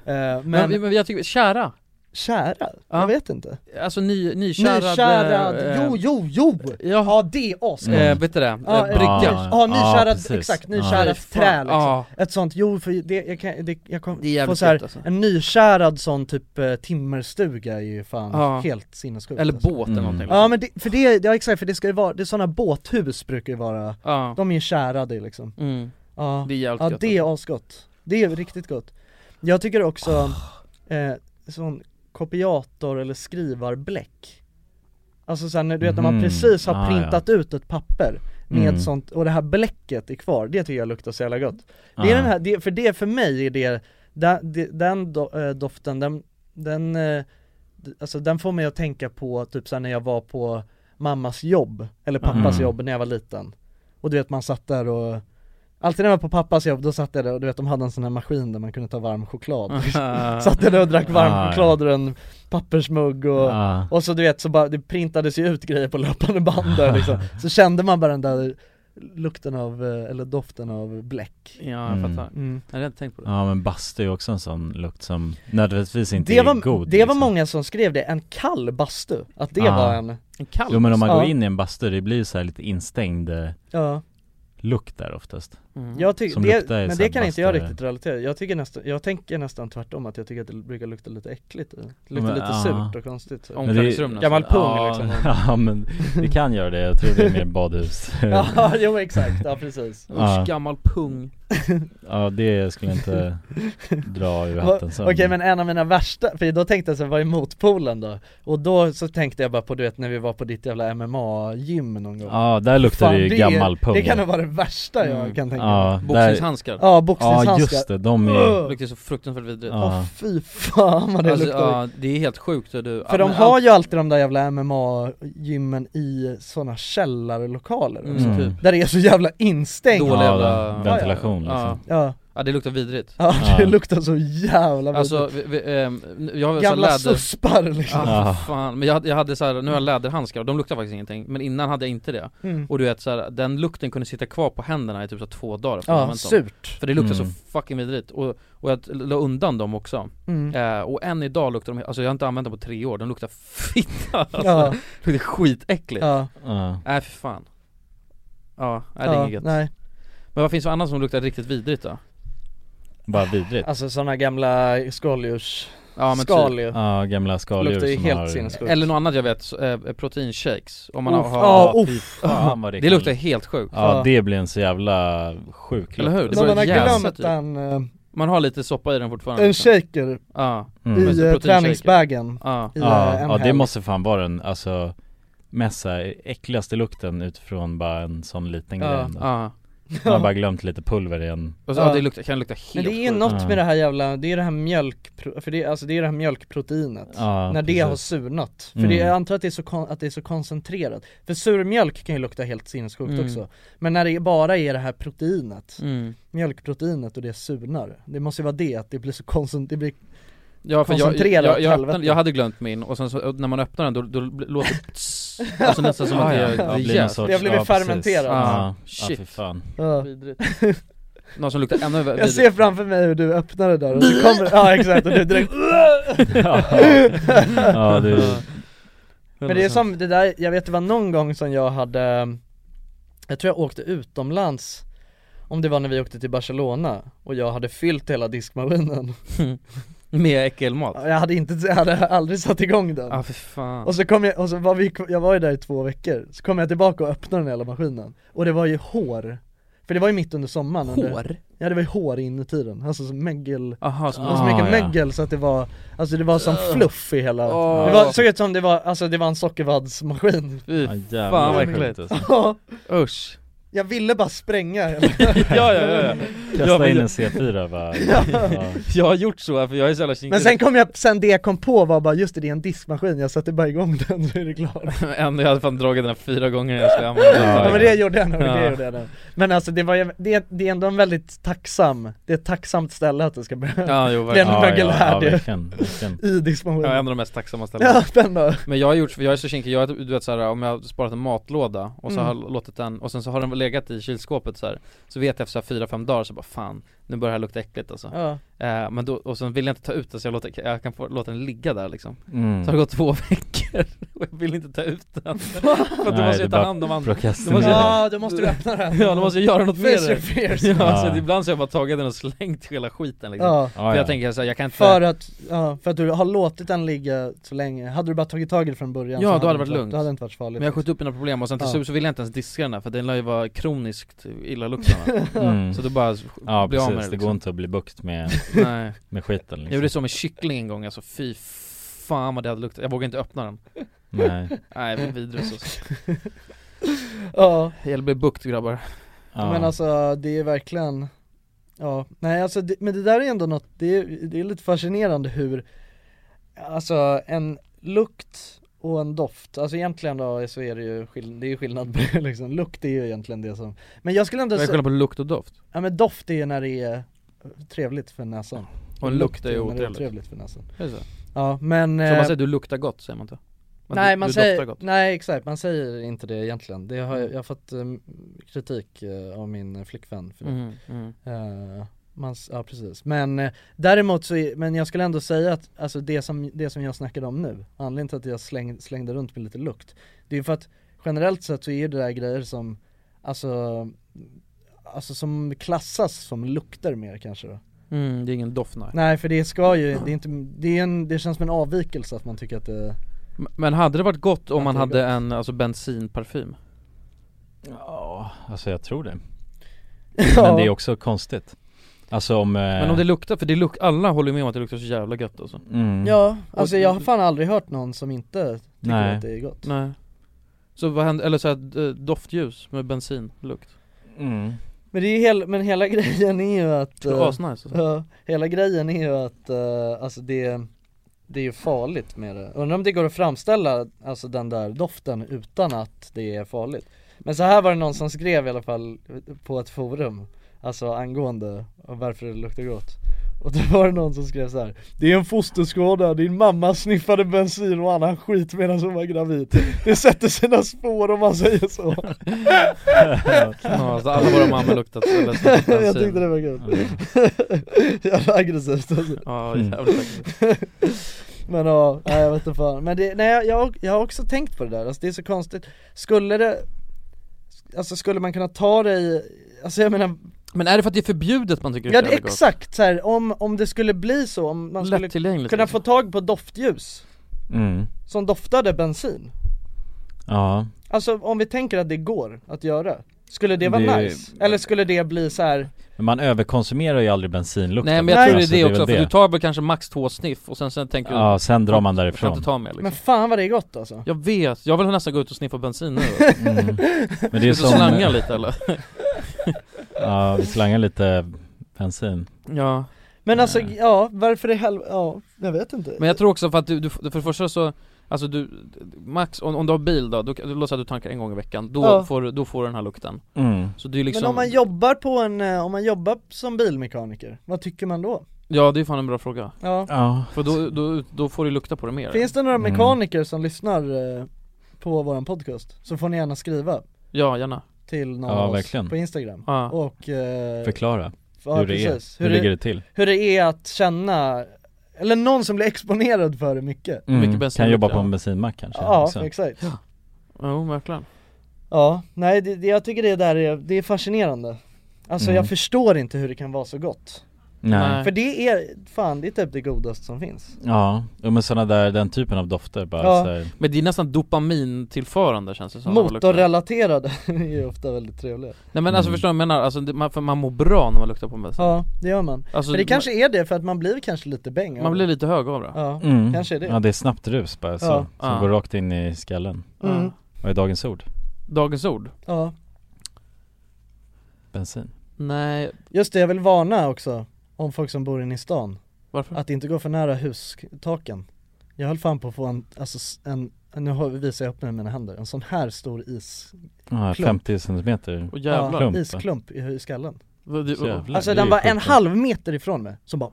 Eh, Men, Men, men jag tycker, kära, kära? Ja. Jag vet inte alltså ny, nykärad Nykärad, eh, jo jo jo! Ja, Ja det är asgott! eh, vet du det? Ja, Eh, brygga ja, ja nykärad, exakt, Ja. nykärad Fy fan. trä liksom Ja, Ett sånt, jo för det, jag kan, det, jag kom, Det är få så här, alltså. en nykärad sån typ eh, timmerstuga är ju fan Ja. helt sinnessjukt eller alltså. båt eller Mm. någonting Ja men det, för det, ja exakt, för det ska ju vara, det är såna båthus brukar ju vara, Ja, de är ju kärade liksom mm. Ja, det är jävligt ja gött det är asgott Det är riktigt gott Jag tycker också, eh, sån kopiator eller skrivarbläck Alltså sen du vet när man Mhm. precis har Ah, printat ut ett papper med Mm. sånt, och det här bläcket är kvar, det tycker jag luktar så jävla gott Det är Ja. den här, det, för det för mig är det, den, den eh, doften, den, den, eh, alltså den får mig att tänka på typ såhär när jag var på mammas jobb, eller pappas Mm. jobb när jag var liten Och du vet man satt där och Alltid när jag var på pappas jobb, då satt jag där och du vet de hade en sån här maskin där man kunde ta varm choklad Satt jag där och drack varm Ah, choklad ur en pappersmugg och Ja. och så du vet så bara, det printades ju ut grejer på löpande band där liksom Så kände man bara den där lukten av, eh, eller doften av bläck Ja, jag Mm. fattar. Mm. Jag hade inte tänkt på det. Ja men bastu är ju också en sån lukt som nödvändigtvis inte Det är var, god det var liksom. många som skrev det, en kall bastu, att det Ah. var en, En kall Jo men om man Ja. går in i en bastu, det blir ju så här lite instängd eh, ja lukt där oftast Mm. Jag tycker, det, men det kan inte jag riktigt relatera, jag tycker nästan, jag tänker nästan tvärtom att jag tycker att det brukar lukta lite äckligt Det luktar Men, lite ja. surt och konstigt Omklädningsrum Gammal nästan. pung ja, liksom Ja men det kan göra det, jag tror det är mer badhus Ja, jo exakt, ja precis. Usch, gammal pung. Ja det skulle jag inte dra ur hatten så Okej men en av mina värsta, för då tänkte jag så vad är motpolen då? Och då så tänkte jag bara på du vet när vi var på ditt jävla MMA-gym någon gång Ja där luktar Fan, det ju gammal pung det kan nog vara det värsta jag Mm. kan tänka mig Ja, Boxningshandskar. Ja, ja boxningshandskar just det, de är. Det luktar så fruktansvärt vidrigt. Ja Ja. fy fan vad det Alltså, luktar ja, det är helt sjukt du, För de har ju alltid de där jävla MMA-gymmen i sådana källarlokaler Mm, också, Mm. typ. Där det är så jävla instängt Dålig Ja, jävla- ventilation Ja. liksom Ja, Ja det luktar vidrigt. Ja det luktar så jävla Alltså, vidrigt. vi, vi, ehm, jag har så Gamla läder suspar liksom. Ja. fan. Men jag, hade- jag hade så här, nu har jag läderhandskar och de luktar faktiskt ingenting Men innan hade jag inte det. Mm. Och du vet så här, den lukten kunde sitta kvar på händerna i typ så två dagar efter Ja, surt. För det luktar Mm. så fucking vidrigt. Och, och jag la undan dem också. Mm. eh, Och än idag luktar de, alltså jag har inte använt dem på tre år, de luktar fitta alltså, Ja, Det luktar skitäckligt. Ja, Nej för fan. Ja, nej, det är ja, inget. nej. Men vad finns det annat som luktar riktigt vidrigt då? Bara vidrigt Alltså sådana gamla skaldjurs, Ja men typ. skaldjur Ja, gamla skaldjur Luktar ju som helt har sinnessjukt Eller något annat jag vet, så, eh, proteinshakes Om man Uff, har, ja, Ja, uff. fan vad det Det kan- luktar helt sjukt Ja det blir en så jävla sjuk Eller hur? Det man har glömt typ. en, eh, Man har lite soppa i den fortfarande en liksom. shaker Ja, Mm. i eh, träningsbagen ja i Ja, eh, ja det måste fan vara den, alltså mest äckligaste lukten utifrån bara en sån liten grej Ja. ändå. Ja, Man har bara glömt lite pulver i en och så, Ja. det luktar, kan lukta helt Men det är ju något Ja. med det här jävla, det är det här mjölk, för det, alltså det är det här mjölkproteinet Ja, När det precis. har surnat, för Mm. det, jag antar att det, är så kon, att det är så koncentrerat För sur mjölk kan ju lukta helt sinnessjukt Mm. också Men när det bara är det här proteinet, mm. mjölkproteinet och det surnar Det måste ju vara det, att det blir så koncentrerat, det blir Ja för jag, jag, jag, öppnade, jag hade glömt min och sen så, och när man öppnar den då, då låter det Alltså nästan som att det är Ja, är blir någon sorts- Det har blivit ja, fermenterat. Ja, ja, Shit. fy fan. Ja. Vidrigt. Någon som luktar ännu vidrigt Jag ser framför mig hur du öppnar det där och så kommer ja exakt. Och du direkt Ja, ja. Det Men det är som det där, jag vet det var någon gång som jag hade Jag tror jag åkte utomlands Om det var när vi åkte till Barcelona och jag hade fyllt hela diskmaskinen Med äckelmat? Jag hade inte, jag hade aldrig satt igång den. Ja för fan. Och så kom jag, och så var vi, jag var ju där i två veckor, så kom jag tillbaka och öppnade den hela maskinen. Och det var ju hår. För det var ju mitt under sommaren. Under, Hår? Ja det var ju hår inuti den, alltså som mögel Aha, Det så Ah, mycket ja. mögel så att det var, alltså det var som fluff i hela Åh. Det var, såg ut som det var, alltså det var en sockervaddsmaskin. Fy Ja, jävlar fan vad äckligt. alltså. Usch jag ville bara spränga. Ja ja ja, ja. Kasta Ja, in jag- en C4 bara. Ja. Jag har gjort så för jag är så jävla Men sen kom jag, sen det jag kom på var bara just det, det är en diskmaskin, jag satte bara igång den så är det klart. Ändå, jag hade fan dragit den här fyra gånger jag skulle använda den. Ja men det gjorde. Jag nog, Ja. det gjorde jag nog Men alltså det var ju, det, det är ändå en väldigt tacksam, det är ett tacksamt ställe att det ska börja. Ja jo bli en verkligen. Ja, ja, verkligen, verkligen. i diskmaskinen Ja, en av de mest tacksamma ställena. Ja, den då. Men jag har gjort, för jag är så kinkig, jag har, du vet såhär om jag har sparat en matlåda och så Mm. har jag låtit den, och sen så har den legat i kylskåpet så här. Så vet jag efter så här 4-5 dagar så bara fan, nu börjar det här lukta äckligt alltså Ja, eh, Men då, och sen vill jag inte ta ut den så jag låter, jag kan få, låta den ligga där liksom Mm. Så har det gått två veckor och jag vill inte ta ut den För att Nej, måste jag ta hand om andra. Då måste jag- ja då måste du öppna den Ja, då måste jag göra något med fears Ja, Ja. så ibland så har jag bara tagit den och slängt hela skiten liksom Ja, Ja, För ja. jag tänker såhär, jag kan inte för att, ja, för att du har låtit den ligga så länge, hade du bara tagit tag i det från Ja, början så då hade det varit lugnt. Då hade inte varit så farligt Men jag har skjutit upp mina problem och sen till Ja. slut så vill jag inte ens diska den här för den lär ju vara kroniskt illaluktande Mm. Så då bara Ja bli av precis, med det det går liksom. inte att bli bukt med, med skiten jag liksom. gjorde det så med kyckling en gång alltså, fy fan vad det hade luktat, jag vågade inte öppna den. Nej, Nej, det var vidrigt så. Ja, Jag blir bukt grabbar. Ja. men alltså det är verkligen Ja, nej alltså det, men det där är ändå något, det är, det är lite fascinerande hur Alltså en lukt och en doft, alltså egentligen då så är det ju skill- det är skillnad på det liksom, lukt är ju egentligen det som Men jag skulle ändå Jag säga, kollar på lukt och doft? Ja men doft är ju när det är trevligt för näsan. Och lukt är ju när det är otrevligt. otrevligt för näsan. Är det så? Ja men eh, man säger du luktar gott säger man inte? Nej du, man du säger, nej exakt, man säger inte det egentligen. Det har, jag jag har fått um, kritik eh, av min flickvän för det. Mm, mm. Eh, man, ja precis, men eh, däremot så, är, men jag skulle ändå säga att alltså det som, det som jag snackade om nu, anledningen till att jag släng, slängde runt med lite lukt, det är ju för att generellt sett så är det där grejer som, alltså, alltså som klassas som lukter mer kanske då. Mm, det är ingen doft nej. Nej för det ska ju, det är inte, det är en, det känns som en avvikelse att man tycker att det Men hade det varit gott om man hade gott. en alltså bensinparfym? Ja, alltså jag tror det. Men det är också konstigt Alltså om eh, Men om det luktar, för det luk alla håller med om att det luktar så jävla gött alltså mm. Ja, alltså jag har fan aldrig hört någon som inte tycker Nej. att det är gott Nej Så vad händer, eller såhär doftljus med bensinlukt Mm. Men det är ju hel, men hela grejen är ju att Det asnice alltså. Ja, hela grejen är ju att, eh, alltså det, det är ju farligt med det. Undrar om det går att framställa, alltså den där doften utan att det är farligt. Men så här var det någon som skrev i alla fall på ett forum Alltså angående varför det luktar gott Och då var det någon som skrev så här. Det är en fosterskada, din mamma sniffade bensin och annan skit medan hon var gravid. Det sätter sina spår om man säger så. Ja, alltså alla våra mammor luktat bensin. Jag tyckte det var kul. Jävla aggressivt alltså. Ja Mm. jävligt Men ja, nej jag vet inte fan. Men det, nej jag, jag, jag har också tänkt på det där, alltså det är så konstigt. Skulle det Alltså skulle man kunna ta det i, alltså jag menar Men är det för att det är förbjudet man tycker Ja det det är gott? exakt så här, om, om det skulle bli så, om man skulle kunna liksom. få tag på doftljus Mm. Som doftade bensin Ja, Alltså om vi tänker att det går att göra Skulle det vara Det- nice? Eller skulle det bli så här men man överkonsumerar ju aldrig bensinlukten Nej men jag tror det är Alltså, det också, för du tar väl kanske max två sniff och sen, sen tänker du Ja, sen drar man därifrån inte ta mer liksom. Men fan vad det är gott alltså Jag vet, jag vill nästan gå ut och sniffa bensin nu mm. Men det är som slanga lite eller? Ja, vi slangar lite bensin Ja Men alltså Nej. ja, varför i helvete, ja, jag vet inte Men jag tror också för att du, du för det första så Alltså du, max, om, om du har bil då, då låt säga att du tankar en gång i veckan, då, Ja. får, du- då får du den här lukten mm. Så det är liksom Men om man jobbar på en, eh, om man jobbar som bilmekaniker, vad tycker man då? Ja det är fan en bra fråga Ja, Ja, För då, då, då får du lukta på det mer finns det några Mm. mekaniker som lyssnar eh, på våran podcast? Så får ni gärna skriva Ja gärna till någon Ja, av oss verkligen. på instagram Ja. och eh, förklara ja, hur det precis. är, hur, ligger det till? hur det är att känna, eller någon som blir exponerad för det mycket Mm. Mycket Kan jobba på ja. en bensinmack kanske Ja, också. exakt Jo verkligen Ja, nej det, det, jag tycker det där är, det är fascinerande Alltså Mm. jag förstår inte hur det kan vara så gott Nej. För det är, fan det är typ det godaste som finns ja, ja men sådana där, den typen av dofter bara Ja. så här, Men det är nästan dopamintillförande känns det som. Motorrelaterade är ju ofta väldigt trevliga Nej men alltså Mm. förstår du vad jag menar? Alltså det, man, för man mår bra när man luktar på bensin Ja, det gör man Alltså, Men det man- kanske är det för att man blir kanske lite bäng Man blir lite hög av det Ja, mm. kanske är det Ja det är snabbt rus bara så, Ja. som Ja. går rakt in i skallen mm. Vad är dagens ord? Dagens ord? Ja, Bensin Nej, just det jag vill varna också om folk som bor inne i stan. Varför? Att inte gå för nära hustaken. Jag höll fan på att få en, alltså en, nu har- visar jag upp med mina händer, en sån här stor is, Ja, Klump. 50 centimeter Åh jävlar. Klump, va? isklump i, i skallen. Jävlar. Alltså den var en halv meter ifrån mig, som bara,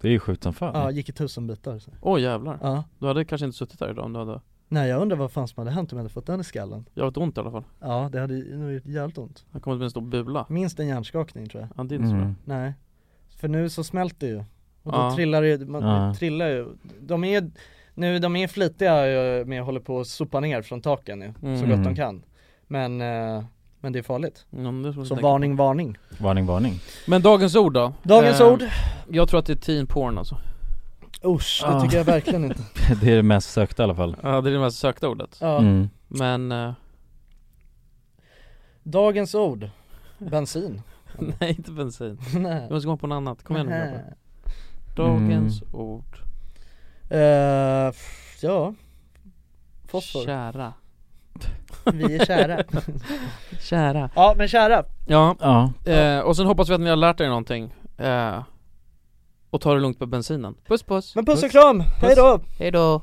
Det är ju sjukt som fan. Ja gick i tusen bitar. Åh jävlar, Ja, du hade kanske inte suttit där idag om du hade nej jag undrar vad fan som hade hänt om jag hade fått den i skallen. Jag har ett ont i alla fall. Ja det hade ju nog gjort jävligt ont. Jag kommer med en stor bula. Minst en hjärnskakning tror jag. Ja det är inte så bra. Mm. Nej För nu så smälter ju Och då Ja. trillar det ju, man Ja. trillar ju De är ju, nu de är flitiga med att hålla på och sopa ner från taken så Mm. gott de kan Men, eh, men det är farligt Ja, men det Så varning, varning Varning, varning på. Men dagens ord då? Dagens Eh, ord Jag tror att det är teen porn alltså Usch, det Ah. tycker jag verkligen inte Det är det mest sökta i alla fall Ja det är det mest sökta ordet ja. mm. Men, eh, Dagens ord Bensin nej inte bensin. Nej. Du måste komma på något annat, kom igen nu grabbar. Dagens ord. Eh, Ja. Fosfor, Kära. Vi är kära. Kära. Ja men kära. Ja, Ja, eh, och sen hoppas vi att ni har lärt er någonting. Eh, Och ta det lugnt med bensinen. Puss puss. Men puss och kram, hejdå! Hejdå